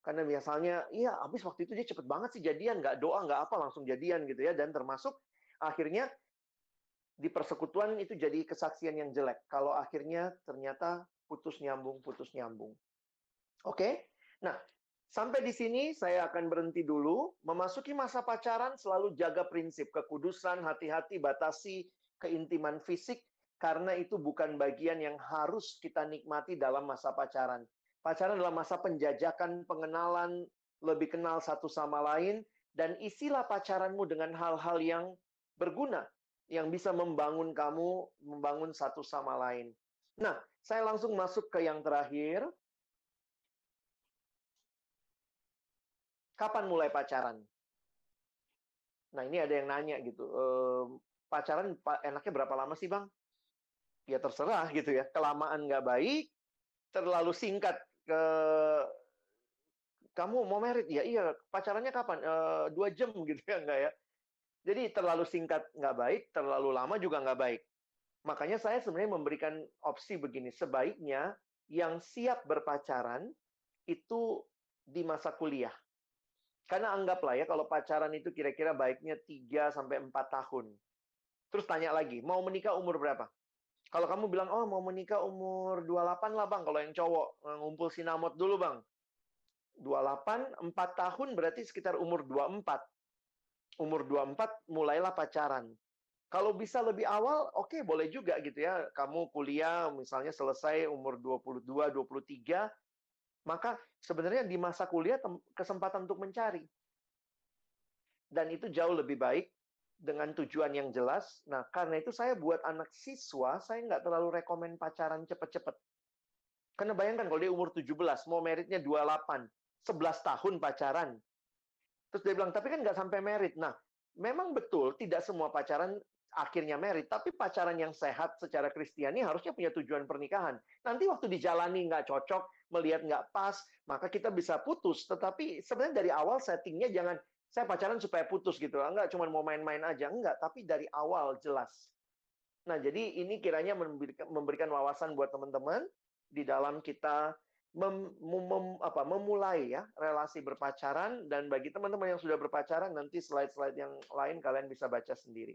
Karena biasanya, iya habis waktu itu dia cepet banget sih jadian, nggak doa, nggak apa, langsung jadian gitu ya. Dan termasuk akhirnya di persekutuan itu jadi kesaksian yang jelek. Kalau akhirnya ternyata putus nyambung, putus nyambung. Oke? Nah, sampai di sini saya akan berhenti dulu. Memasuki masa pacaran selalu jaga prinsip kekudusan, hati-hati batasi keintiman fisik karena itu bukan bagian yang harus kita nikmati dalam masa pacaran. Pacaran adalah masa penjajakan, pengenalan, lebih kenal satu sama lain dan isilah pacaranmu dengan hal-hal yang berguna yang bisa membangun kamu, membangun satu sama lain. Nah, saya langsung masuk ke yang terakhir, kapan mulai pacaran? Nah, ini ada yang nanya gitu. E, pacaran enaknya berapa lama sih, Bang? Ya terserah gitu ya. Kelamaan nggak baik, terlalu singkat ke kamu mau merit ya iya pacarannya kapan e, dua jam gitu ya enggak ya jadi terlalu singkat nggak baik terlalu lama juga nggak baik makanya saya sebenarnya memberikan opsi begini sebaiknya yang siap berpacaran itu di masa kuliah karena anggaplah ya kalau pacaran itu kira-kira baiknya 3 sampai 4 tahun. Terus tanya lagi, mau menikah umur berapa? Kalau kamu bilang, oh mau menikah umur 28 lah bang, kalau yang cowok, eh, ngumpul sinamot dulu bang. 28, 4 tahun berarti sekitar umur 24. Umur 24 mulailah pacaran. Kalau bisa lebih awal, oke okay, boleh juga gitu ya. Kamu kuliah misalnya selesai umur 22, 23, maka sebenarnya di masa kuliah kesempatan untuk mencari. Dan itu jauh lebih baik dengan tujuan yang jelas. Nah, karena itu saya buat anak siswa, saya nggak terlalu rekomen pacaran cepet-cepet. Karena bayangkan kalau dia umur 17, mau meritnya 28, 11 tahun pacaran. Terus dia bilang, tapi kan nggak sampai merit. Nah, memang betul tidak semua pacaran akhirnya merit, tapi pacaran yang sehat secara Kristiani harusnya punya tujuan pernikahan. Nanti waktu dijalani nggak cocok, melihat nggak pas, maka kita bisa putus. Tetapi sebenarnya dari awal settingnya jangan saya pacaran supaya putus gitu. Enggak cuma mau main-main aja, enggak, tapi dari awal jelas. Nah, jadi ini kiranya memberikan wawasan buat teman-teman di dalam kita mem, mem, apa, memulai ya relasi berpacaran dan bagi teman-teman yang sudah berpacaran nanti slide-slide yang lain kalian bisa baca sendiri.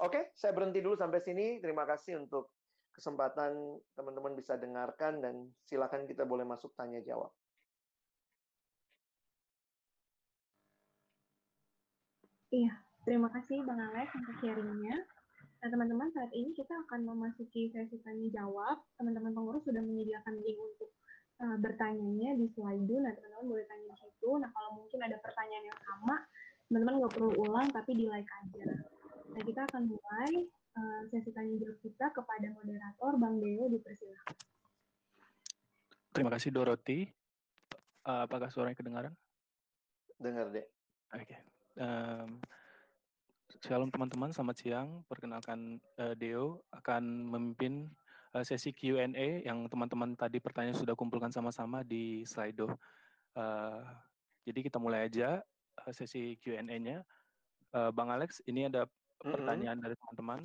Oke, saya berhenti dulu sampai sini. Terima kasih untuk kesempatan teman-teman bisa dengarkan dan silakan kita boleh masuk tanya jawab. Iya, terima kasih Bang Alex untuk sharingnya. Nah, teman-teman, saat ini kita akan memasuki sesi tanya jawab. Teman-teman pengurus sudah menyediakan link untuk uh, bertanyanya di slide Nah, teman-teman boleh tanya di situ. Nah, kalau mungkin ada pertanyaan yang sama, teman-teman nggak perlu ulang, tapi di like aja. Nah, kita akan mulai uh, sesi tanya jawab kita kepada moderator Bang Deo dipersilakan. Terima kasih Doroti. Uh, apakah suaranya kedengaran? Dengar deh. Oke. Okay. Um, Shalom teman-teman, selamat siang. Perkenalkan uh, Deo akan memimpin uh, sesi Q&A yang teman-teman tadi pertanyaan sudah kumpulkan sama-sama di Slido. Uh, jadi kita mulai aja uh, sesi Q&A-nya. Uh, Bang Alex, ini ada pertanyaan mm -hmm. dari teman-teman.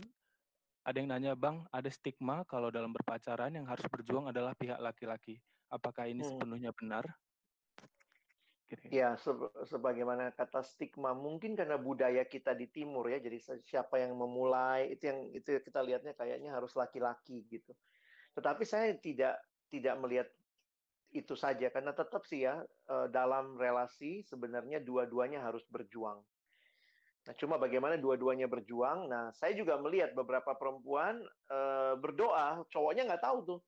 Ada yang nanya, Bang, ada stigma kalau dalam berpacaran yang harus berjuang adalah pihak laki-laki. Apakah ini hmm. sepenuhnya benar? Ya, se sebagaimana kata stigma, mungkin karena budaya kita di timur ya, jadi siapa yang memulai itu yang itu kita lihatnya kayaknya harus laki-laki gitu. Tetapi saya tidak tidak melihat itu saja karena tetap sih ya eh, dalam relasi sebenarnya dua-duanya harus berjuang. Nah, cuma bagaimana dua-duanya berjuang. Nah, saya juga melihat beberapa perempuan e, berdoa, cowoknya nggak tahu tuh.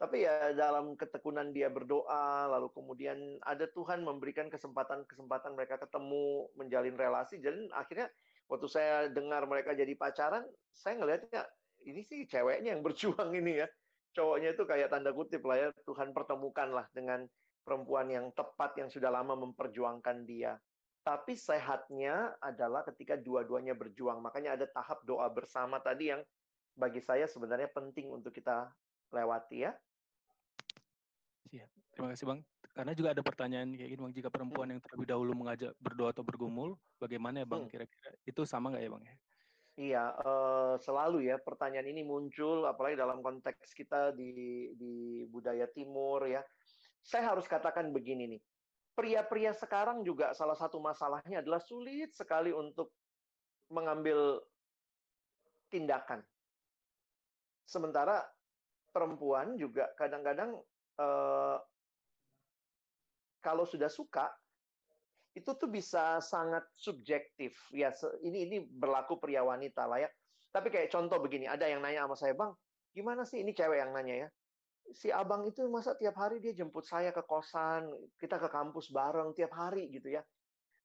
Tapi ya dalam ketekunan dia berdoa, lalu kemudian ada Tuhan memberikan kesempatan-kesempatan mereka ketemu, menjalin relasi. Jadi akhirnya waktu saya dengar mereka jadi pacaran, saya ngelihatnya ini sih ceweknya yang berjuang ini ya. Cowoknya itu kayak tanda kutip lah ya, Tuhan pertemukan lah dengan perempuan yang tepat yang sudah lama memperjuangkan dia. Tapi sehatnya adalah ketika dua-duanya berjuang. Makanya ada tahap doa bersama tadi yang bagi saya sebenarnya penting untuk kita lewati ya. Siap. Terima kasih Bang. Karena juga ada pertanyaan kayak gini Bang, jika perempuan hmm. yang terlebih dahulu mengajak berdoa atau bergumul, bagaimana ya Bang hmm. kira-kira? Itu sama nggak ya Bang ya? Iya, uh, selalu ya pertanyaan ini muncul, apalagi dalam konteks kita di di budaya Timur ya. Saya harus katakan begini nih, pria-pria sekarang juga salah satu masalahnya adalah sulit sekali untuk mengambil tindakan. Sementara perempuan juga kadang-kadang kalau sudah suka itu tuh bisa sangat subjektif ya ini ini berlaku pria wanita lah ya tapi kayak contoh begini ada yang nanya sama saya bang gimana sih ini cewek yang nanya ya si abang itu masa tiap hari dia jemput saya ke kosan, kita ke kampus bareng tiap hari gitu ya.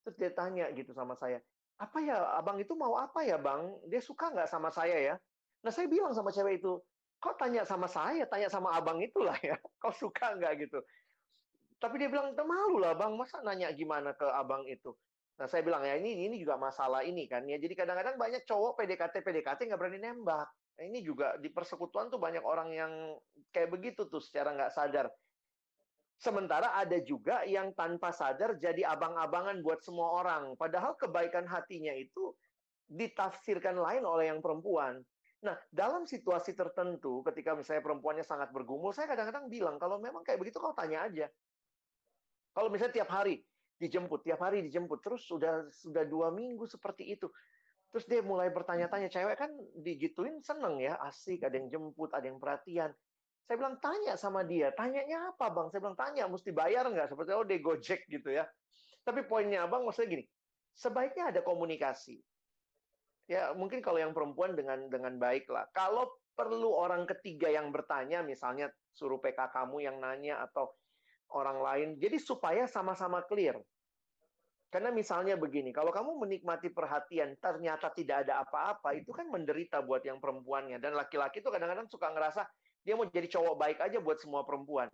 Terus dia tanya gitu sama saya, apa ya abang itu mau apa ya bang? Dia suka nggak sama saya ya? Nah saya bilang sama cewek itu, kok tanya sama saya, tanya sama abang itulah ya, kau suka nggak gitu? Tapi dia bilang, malu lah bang, masa nanya gimana ke abang itu? Nah saya bilang ya ini ini juga masalah ini kan ya. Jadi kadang-kadang banyak cowok PDKT PDKT nggak berani nembak. Nah, ini juga di persekutuan tuh banyak orang yang kayak begitu tuh secara nggak sadar. Sementara ada juga yang tanpa sadar jadi abang-abangan buat semua orang. Padahal kebaikan hatinya itu ditafsirkan lain oleh yang perempuan. Nah, dalam situasi tertentu, ketika misalnya perempuannya sangat bergumul, saya kadang-kadang bilang, kalau memang kayak begitu, kau tanya aja. Kalau misalnya tiap hari dijemput, tiap hari dijemput, terus sudah sudah dua minggu seperti itu, Terus dia mulai bertanya-tanya, cewek kan digituin seneng ya, asik, ada yang jemput, ada yang perhatian. Saya bilang, tanya sama dia. Tanyanya apa, Bang? Saya bilang, tanya, mesti bayar nggak? Seperti, oh, dia gojek gitu ya. Tapi poinnya, Bang, maksudnya gini, sebaiknya ada komunikasi. Ya, mungkin kalau yang perempuan dengan dengan baik lah. Kalau perlu orang ketiga yang bertanya, misalnya suruh PK kamu yang nanya atau orang lain, jadi supaya sama-sama clear. Karena misalnya begini, kalau kamu menikmati perhatian, ternyata tidak ada apa-apa, itu kan menderita buat yang perempuannya. Dan laki-laki itu kadang-kadang suka ngerasa, dia mau jadi cowok baik aja buat semua perempuan.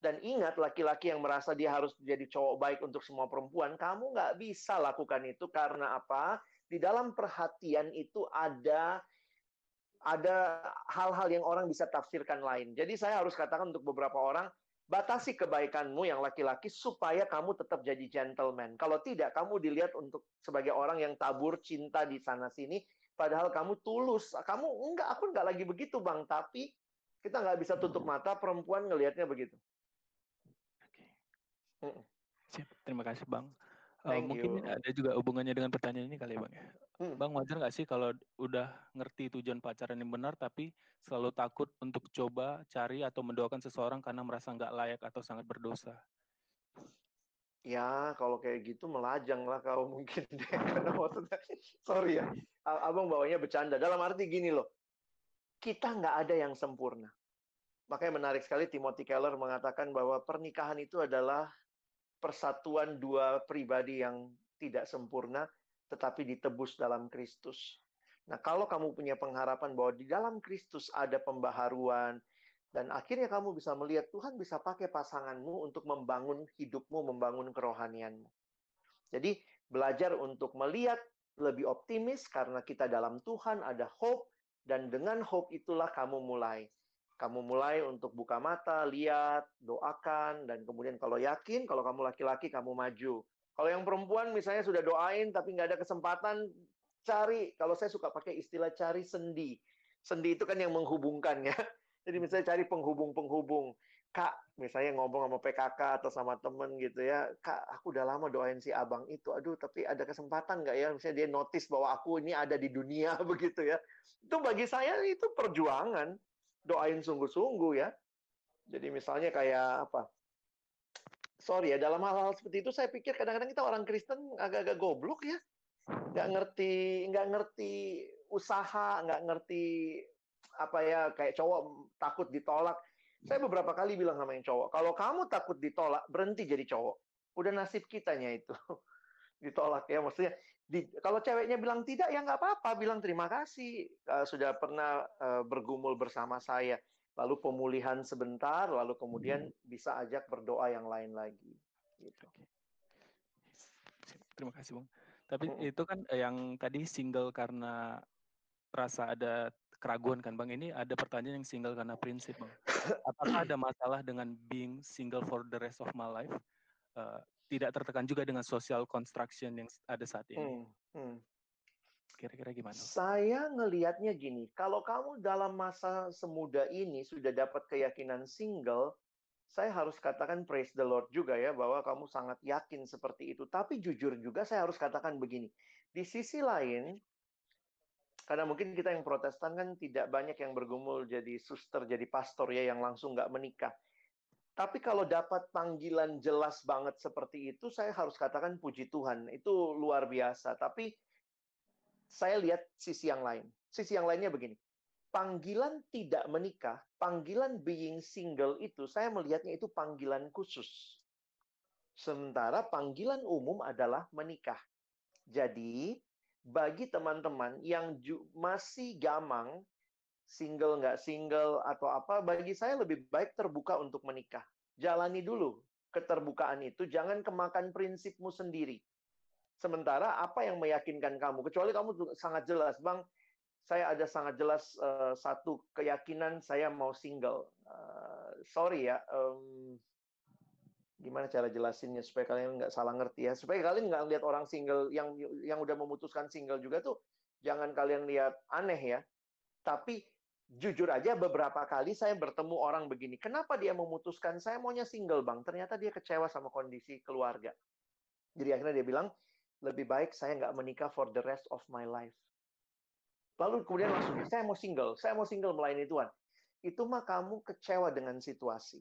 Dan ingat, laki-laki yang merasa dia harus jadi cowok baik untuk semua perempuan, kamu nggak bisa lakukan itu karena apa? Di dalam perhatian itu ada ada hal-hal yang orang bisa tafsirkan lain. Jadi saya harus katakan untuk beberapa orang, batasi kebaikanmu yang laki-laki supaya kamu tetap jadi gentleman. Kalau tidak, kamu dilihat untuk sebagai orang yang tabur cinta di sana sini, padahal kamu tulus. Kamu enggak, aku enggak lagi begitu bang, tapi kita nggak bisa tutup mata perempuan ngelihatnya begitu. Oke. Terima kasih Bang. Uh, mungkin ada juga hubungannya dengan pertanyaan ini kali ya Bang ya. Hmm. Bang wajar nggak sih kalau udah ngerti tujuan pacaran yang benar tapi selalu takut untuk coba cari atau mendoakan seseorang karena merasa nggak layak atau sangat berdosa? Ya, kalau kayak gitu melajang lah kau mungkin deh. Karena maksudnya, sorry ya, abang bawanya bercanda. Dalam arti gini loh, kita nggak ada yang sempurna. Makanya menarik sekali Timothy Keller mengatakan bahwa pernikahan itu adalah persatuan dua pribadi yang tidak sempurna, tetapi ditebus dalam Kristus. Nah, kalau kamu punya pengharapan bahwa di dalam Kristus ada pembaharuan, dan akhirnya kamu bisa melihat Tuhan bisa pakai pasanganmu untuk membangun hidupmu, membangun kerohanianmu. Jadi, belajar untuk melihat lebih optimis karena kita dalam Tuhan ada hope, dan dengan hope itulah kamu mulai. Kamu mulai untuk buka mata, lihat, doakan, dan kemudian kalau yakin, kalau kamu laki-laki, kamu maju. Kalau yang perempuan misalnya sudah doain tapi nggak ada kesempatan, cari. Kalau saya suka pakai istilah cari sendi. Sendi itu kan yang menghubungkan ya. Jadi misalnya cari penghubung-penghubung. Kak, misalnya ngomong sama PKK atau sama temen gitu ya, Kak, aku udah lama doain si abang itu, aduh, tapi ada kesempatan nggak ya? Misalnya dia notice bahwa aku ini ada di dunia begitu ya. Itu bagi saya itu perjuangan, doain sungguh-sungguh ya. Jadi misalnya kayak apa? Sorry ya, dalam hal-hal seperti itu saya pikir kadang-kadang kita orang Kristen agak-agak goblok ya. Nggak ngerti, nggak ngerti usaha, nggak ngerti apa ya, kayak cowok takut ditolak saya beberapa kali bilang sama yang cowok, kalau kamu takut ditolak, berhenti jadi cowok. Udah nasib kitanya itu. ditolak ya, maksudnya di, kalau ceweknya bilang tidak ya nggak apa-apa, bilang terima kasih uh, sudah pernah uh, bergumul bersama saya. Lalu pemulihan sebentar, lalu kemudian hmm. bisa ajak berdoa yang lain lagi. Gitu. Terima kasih bang. Tapi hmm. itu kan yang tadi single karena rasa ada keraguan kan Bang. Ini ada pertanyaan yang single karena prinsip Bang. Apakah ada masalah dengan being single for the rest of my life? Uh, tidak tertekan juga dengan social construction yang ada saat ini. Hmm, hmm. Kira-kira gimana? Saya ngelihatnya gini, kalau kamu dalam masa semuda ini sudah dapat keyakinan single, saya harus katakan praise the Lord juga ya bahwa kamu sangat yakin seperti itu. Tapi jujur juga saya harus katakan begini, di sisi lain karena mungkin kita yang protestan kan tidak banyak yang bergumul jadi suster, jadi pastor ya yang langsung nggak menikah. Tapi kalau dapat panggilan jelas banget seperti itu, saya harus katakan puji Tuhan. Itu luar biasa. Tapi saya lihat sisi yang lain. Sisi yang lainnya begini. Panggilan tidak menikah, panggilan being single itu, saya melihatnya itu panggilan khusus. Sementara panggilan umum adalah menikah. Jadi, bagi teman-teman yang masih gamang, single nggak single atau apa, bagi saya lebih baik terbuka untuk menikah. Jalani dulu keterbukaan itu, jangan kemakan prinsipmu sendiri. Sementara apa yang meyakinkan kamu, kecuali kamu sangat jelas, Bang, saya ada sangat jelas uh, satu keyakinan saya mau single. Uh, sorry ya, um, gimana cara jelasinnya supaya kalian nggak salah ngerti ya supaya kalian nggak lihat orang single yang yang udah memutuskan single juga tuh jangan kalian lihat aneh ya tapi jujur aja beberapa kali saya bertemu orang begini kenapa dia memutuskan saya maunya single bang ternyata dia kecewa sama kondisi keluarga jadi akhirnya dia bilang lebih baik saya nggak menikah for the rest of my life. Lalu kemudian langsung, saya mau single, saya mau single melayani Tuhan. Itu mah kamu kecewa dengan situasi.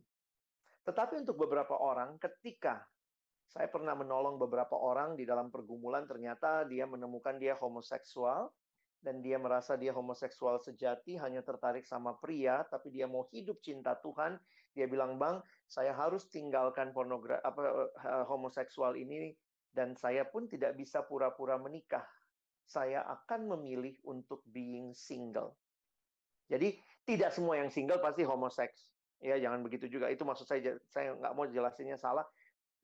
Tetapi untuk beberapa orang, ketika saya pernah menolong beberapa orang di dalam pergumulan, ternyata dia menemukan dia homoseksual, dan dia merasa dia homoseksual sejati, hanya tertarik sama pria, tapi dia mau hidup cinta Tuhan. Dia bilang, Bang, saya harus tinggalkan pornografi apa eh, homoseksual ini dan saya pun tidak bisa pura-pura menikah saya akan memilih untuk being single. Jadi tidak semua yang single pasti homoseks. Ya, jangan begitu juga. Itu maksud saya saya nggak mau jelasinnya salah.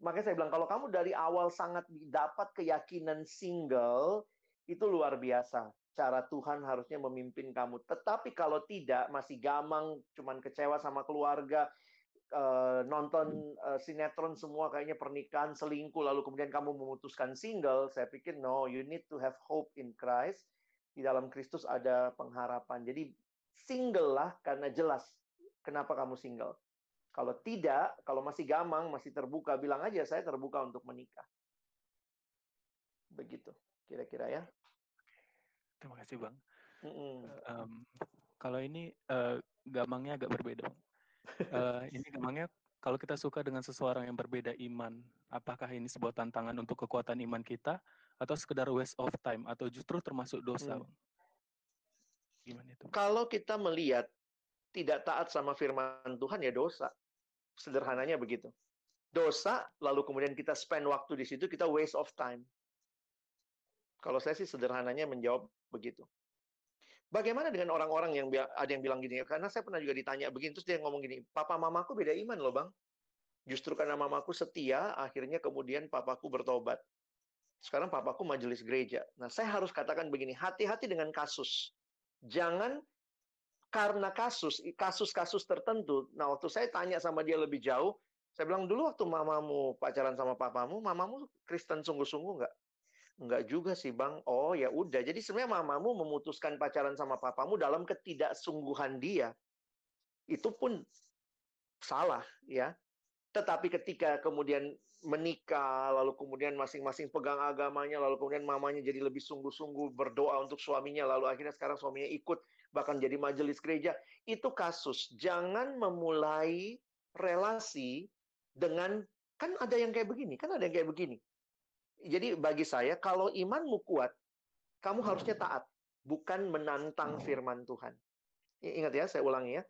Makanya saya bilang kalau kamu dari awal sangat dapat keyakinan single, itu luar biasa. Cara Tuhan harusnya memimpin kamu. Tetapi kalau tidak, masih gamang, cuman kecewa sama keluarga, uh, nonton uh, sinetron semua kayaknya pernikahan selingkuh lalu kemudian kamu memutuskan single saya pikir no you need to have hope in Christ. Di dalam Kristus ada pengharapan. Jadi single lah karena jelas kenapa kamu single. Kalau tidak kalau masih gamang masih terbuka bilang aja saya terbuka untuk menikah. Begitu kira-kira ya terima kasih bang mm -mm. um, kalau ini uh, gamangnya agak berbeda uh, ini memangnya kalau kita suka dengan seseorang yang berbeda iman, apakah ini sebuah tantangan untuk kekuatan iman kita atau sekedar waste of time atau justru termasuk dosa? Hmm. Gimana itu? Kalau kita melihat tidak taat sama firman Tuhan ya dosa. Sederhananya begitu. Dosa lalu kemudian kita spend waktu di situ kita waste of time. Kalau saya sih sederhananya menjawab begitu. Bagaimana dengan orang-orang yang ada yang bilang gini, karena saya pernah juga ditanya begini, terus dia ngomong gini, papa mamaku beda iman loh bang. Justru karena mamaku setia, akhirnya kemudian papaku bertobat. Sekarang papaku majelis gereja. Nah, saya harus katakan begini, hati-hati dengan kasus. Jangan karena kasus, kasus-kasus tertentu. Nah, waktu saya tanya sama dia lebih jauh, saya bilang dulu waktu mamamu pacaran sama papamu, mamamu Kristen sungguh-sungguh nggak? Enggak juga sih, Bang. Oh, ya udah. Jadi sebenarnya mamamu memutuskan pacaran sama papamu dalam ketidaksungguhan dia. Itu pun salah, ya. Tetapi ketika kemudian menikah, lalu kemudian masing-masing pegang agamanya, lalu kemudian mamanya jadi lebih sungguh-sungguh berdoa untuk suaminya, lalu akhirnya sekarang suaminya ikut, bahkan jadi majelis gereja, itu kasus. Jangan memulai relasi dengan, kan ada yang kayak begini, kan ada yang kayak begini jadi bagi saya kalau imanmu kuat, kamu harusnya taat, bukan menantang firman Tuhan. Ingat ya, saya ulangi ya.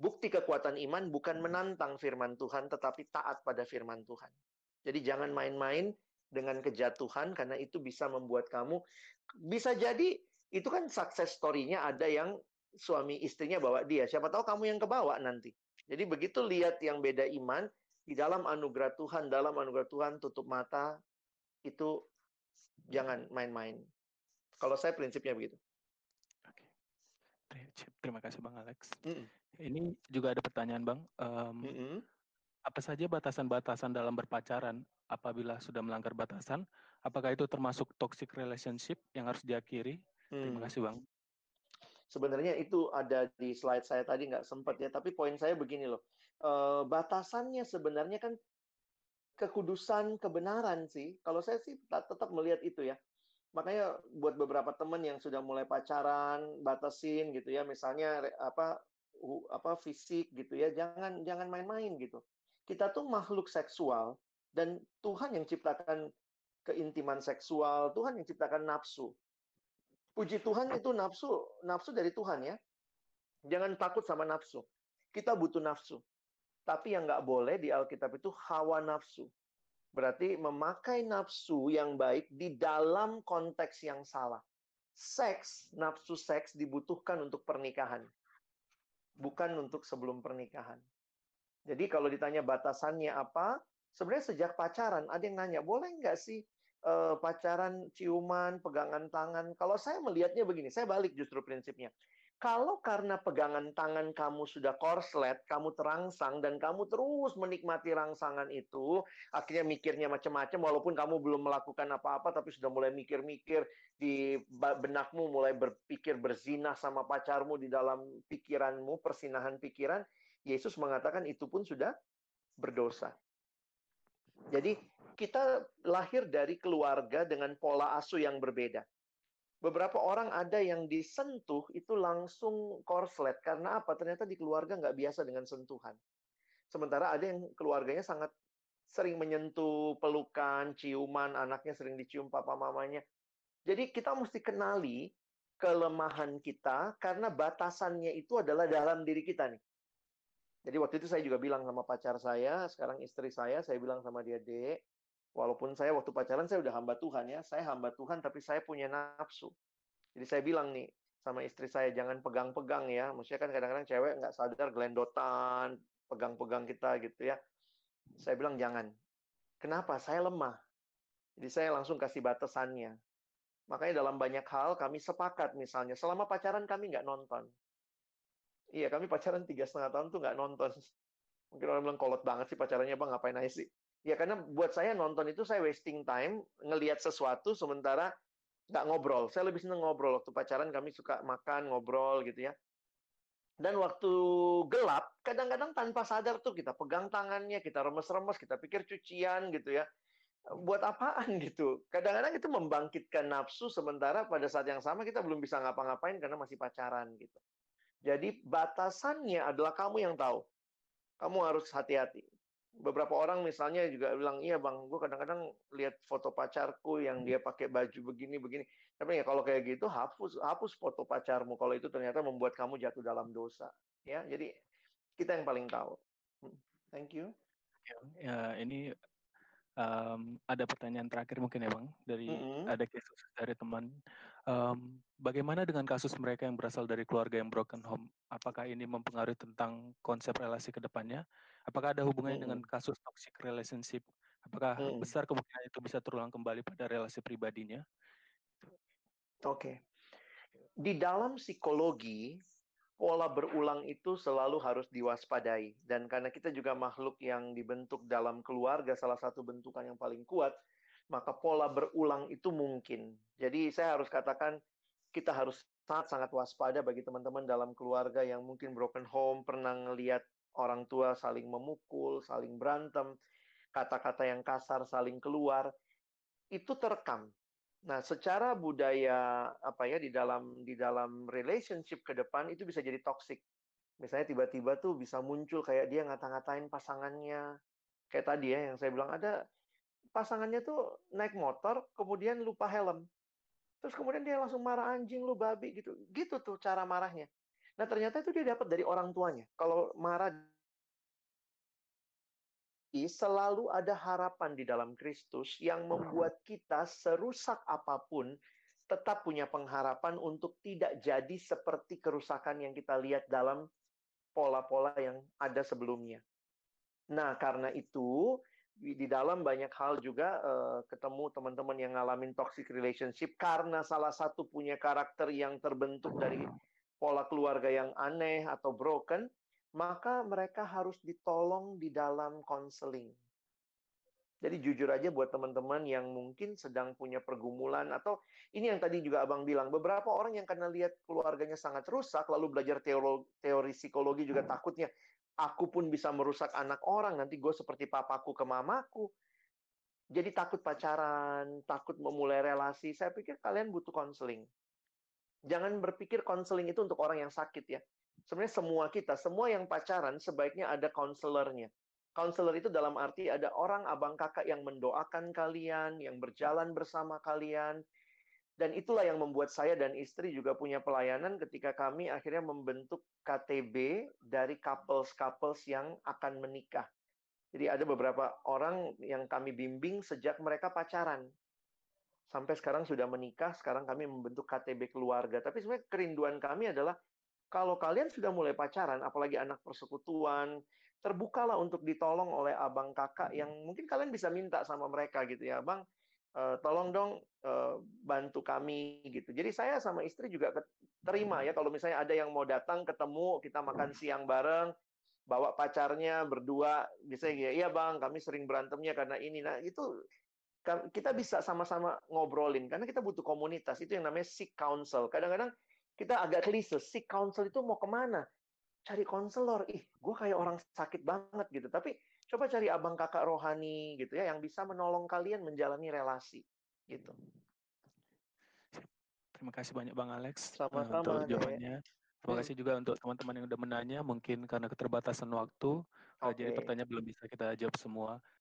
Bukti kekuatan iman bukan menantang firman Tuhan, tetapi taat pada firman Tuhan. Jadi jangan main-main dengan kejatuhan karena itu bisa membuat kamu bisa jadi itu kan sukses story-nya ada yang suami istrinya bawa dia. Siapa tahu kamu yang kebawa nanti. Jadi begitu lihat yang beda iman di dalam anugerah Tuhan, dalam anugerah Tuhan tutup mata, itu jangan main-main. Kalau saya prinsipnya begitu. Oke. Terima kasih Bang Alex. Mm -mm. Ini juga ada pertanyaan Bang. Um, mm -mm. Apa saja batasan-batasan dalam berpacaran apabila sudah melanggar batasan? Apakah itu termasuk toxic relationship yang harus diakhiri? Mm. Terima kasih Bang. Sebenarnya itu ada di slide saya tadi nggak sempat ya, tapi poin saya begini loh. Uh, batasannya sebenarnya kan kekudusan kebenaran sih. Kalau saya sih tetap melihat itu ya. Makanya buat beberapa teman yang sudah mulai pacaran, batasin gitu ya, misalnya apa apa fisik gitu ya, jangan jangan main-main gitu. Kita tuh makhluk seksual dan Tuhan yang ciptakan keintiman seksual, Tuhan yang ciptakan nafsu. Puji Tuhan itu nafsu, nafsu dari Tuhan ya. Jangan takut sama nafsu. Kita butuh nafsu. Tapi yang nggak boleh di Alkitab itu hawa nafsu. Berarti memakai nafsu yang baik di dalam konteks yang salah. Seks, nafsu seks dibutuhkan untuk pernikahan. Bukan untuk sebelum pernikahan. Jadi kalau ditanya batasannya apa, sebenarnya sejak pacaran ada yang nanya, boleh nggak sih uh, pacaran ciuman, pegangan tangan? Kalau saya melihatnya begini, saya balik justru prinsipnya. Kalau karena pegangan tangan kamu sudah korslet, kamu terangsang dan kamu terus menikmati rangsangan itu, akhirnya mikirnya macam-macam walaupun kamu belum melakukan apa-apa tapi sudah mulai mikir-mikir di benakmu mulai berpikir berzina sama pacarmu di dalam pikiranmu, persinahan pikiran, Yesus mengatakan itu pun sudah berdosa. Jadi kita lahir dari keluarga dengan pola asuh yang berbeda. Beberapa orang ada yang disentuh itu langsung korslet. Karena apa? Ternyata di keluarga nggak biasa dengan sentuhan. Sementara ada yang keluarganya sangat sering menyentuh, pelukan, ciuman, anaknya sering dicium papa mamanya. Jadi kita mesti kenali kelemahan kita karena batasannya itu adalah dalam diri kita nih. Jadi waktu itu saya juga bilang sama pacar saya, sekarang istri saya, saya bilang sama dia, Dek, Walaupun saya waktu pacaran saya udah hamba Tuhan ya, saya hamba Tuhan tapi saya punya nafsu. Jadi saya bilang nih sama istri saya jangan pegang-pegang ya. Maksudnya kan kadang-kadang cewek nggak sadar gelendotan, pegang-pegang kita gitu ya. Saya bilang jangan. Kenapa? Saya lemah. Jadi saya langsung kasih batasannya. Makanya dalam banyak hal kami sepakat misalnya selama pacaran kami nggak nonton. Iya kami pacaran tiga setengah tahun tuh nggak nonton. Mungkin orang bilang kolot banget sih pacarannya bang ngapain aja sih? Ya karena buat saya nonton itu saya wasting time ngelihat sesuatu sementara nggak ngobrol. Saya lebih seneng ngobrol waktu pacaran kami suka makan ngobrol gitu ya. Dan waktu gelap kadang-kadang tanpa sadar tuh kita pegang tangannya, kita remes-remes, kita pikir cucian gitu ya. Buat apaan gitu? Kadang-kadang itu membangkitkan nafsu sementara pada saat yang sama kita belum bisa ngapa-ngapain karena masih pacaran gitu. Jadi batasannya adalah kamu yang tahu. Kamu harus hati-hati beberapa orang misalnya juga bilang iya bang gue kadang-kadang lihat foto pacarku yang dia pakai baju begini begini. Tapi ya kalau kayak gitu hapus hapus foto pacarmu kalau itu ternyata membuat kamu jatuh dalam dosa ya. Jadi kita yang paling tahu. Hmm, thank you. Ya ini um, ada pertanyaan terakhir mungkin ya bang dari mm -hmm. ada kasus dari teman. Um, bagaimana dengan kasus mereka yang berasal dari keluarga yang broken home? Apakah ini mempengaruhi tentang konsep relasi ke depannya Apakah ada hubungannya hmm. dengan kasus toxic relationship? Apakah hmm. besar kemungkinan itu bisa terulang kembali pada relasi pribadinya? Oke. Okay. Di dalam psikologi, pola berulang itu selalu harus diwaspadai. Dan karena kita juga makhluk yang dibentuk dalam keluarga, salah satu bentukan yang paling kuat, maka pola berulang itu mungkin. Jadi saya harus katakan, kita harus sangat-sangat waspada bagi teman-teman dalam keluarga yang mungkin broken home, pernah ngelihat orang tua saling memukul, saling berantem, kata-kata yang kasar saling keluar, itu terekam. Nah, secara budaya apa ya di dalam di dalam relationship ke depan itu bisa jadi toxic. Misalnya tiba-tiba tuh bisa muncul kayak dia ngata-ngatain pasangannya. Kayak tadi ya yang saya bilang ada pasangannya tuh naik motor kemudian lupa helm. Terus kemudian dia langsung marah anjing lu babi gitu. Gitu tuh cara marahnya. Nah, ternyata itu dia dapat dari orang tuanya. Kalau marah selalu ada harapan di dalam Kristus yang membuat kita serusak apa pun tetap punya pengharapan untuk tidak jadi seperti kerusakan yang kita lihat dalam pola-pola yang ada sebelumnya. Nah, karena itu di dalam banyak hal juga uh, ketemu teman-teman yang ngalamin toxic relationship karena salah satu punya karakter yang terbentuk dari pola keluarga yang aneh atau broken, maka mereka harus ditolong di dalam konseling. Jadi jujur aja buat teman-teman yang mungkin sedang punya pergumulan atau ini yang tadi juga Abang bilang, beberapa orang yang karena lihat keluarganya sangat rusak lalu belajar teori, teori psikologi juga takutnya aku pun bisa merusak anak orang, nanti gue seperti papaku ke mamaku. Jadi takut pacaran, takut memulai relasi. Saya pikir kalian butuh konseling. Jangan berpikir konseling itu untuk orang yang sakit ya. Sebenarnya semua kita, semua yang pacaran sebaiknya ada konselornya. Konselor itu dalam arti ada orang abang kakak yang mendoakan kalian, yang berjalan bersama kalian. Dan itulah yang membuat saya dan istri juga punya pelayanan ketika kami akhirnya membentuk KTB dari couples-couples yang akan menikah. Jadi ada beberapa orang yang kami bimbing sejak mereka pacaran sampai sekarang sudah menikah, sekarang kami membentuk KTB keluarga. Tapi sebenarnya kerinduan kami adalah kalau kalian sudah mulai pacaran, apalagi anak persekutuan, terbukalah untuk ditolong oleh abang kakak yang mungkin kalian bisa minta sama mereka gitu ya, bang, uh, tolong dong uh, bantu kami gitu. Jadi saya sama istri juga terima ya kalau misalnya ada yang mau datang ketemu kita makan siang bareng, bawa pacarnya berdua bisa ya, iya bang, kami sering berantemnya karena ini. Nah itu kita bisa sama-sama ngobrolin karena kita butuh komunitas itu yang namanya seek counsel kadang-kadang kita agak klise seek counsel itu mau ke mana cari konselor ih gue kayak orang sakit banget gitu tapi coba cari abang kakak rohani gitu ya yang bisa menolong kalian menjalani relasi gitu. Terima kasih banyak Bang Alex uh, Sama-sama, untuk jawabannya. Terima Hmm. kasih juga untuk teman-teman yang udah menanya. Mungkin karena keterbatasan waktu, uh, jadi Oke. pertanyaan belum bisa kita jawab semua.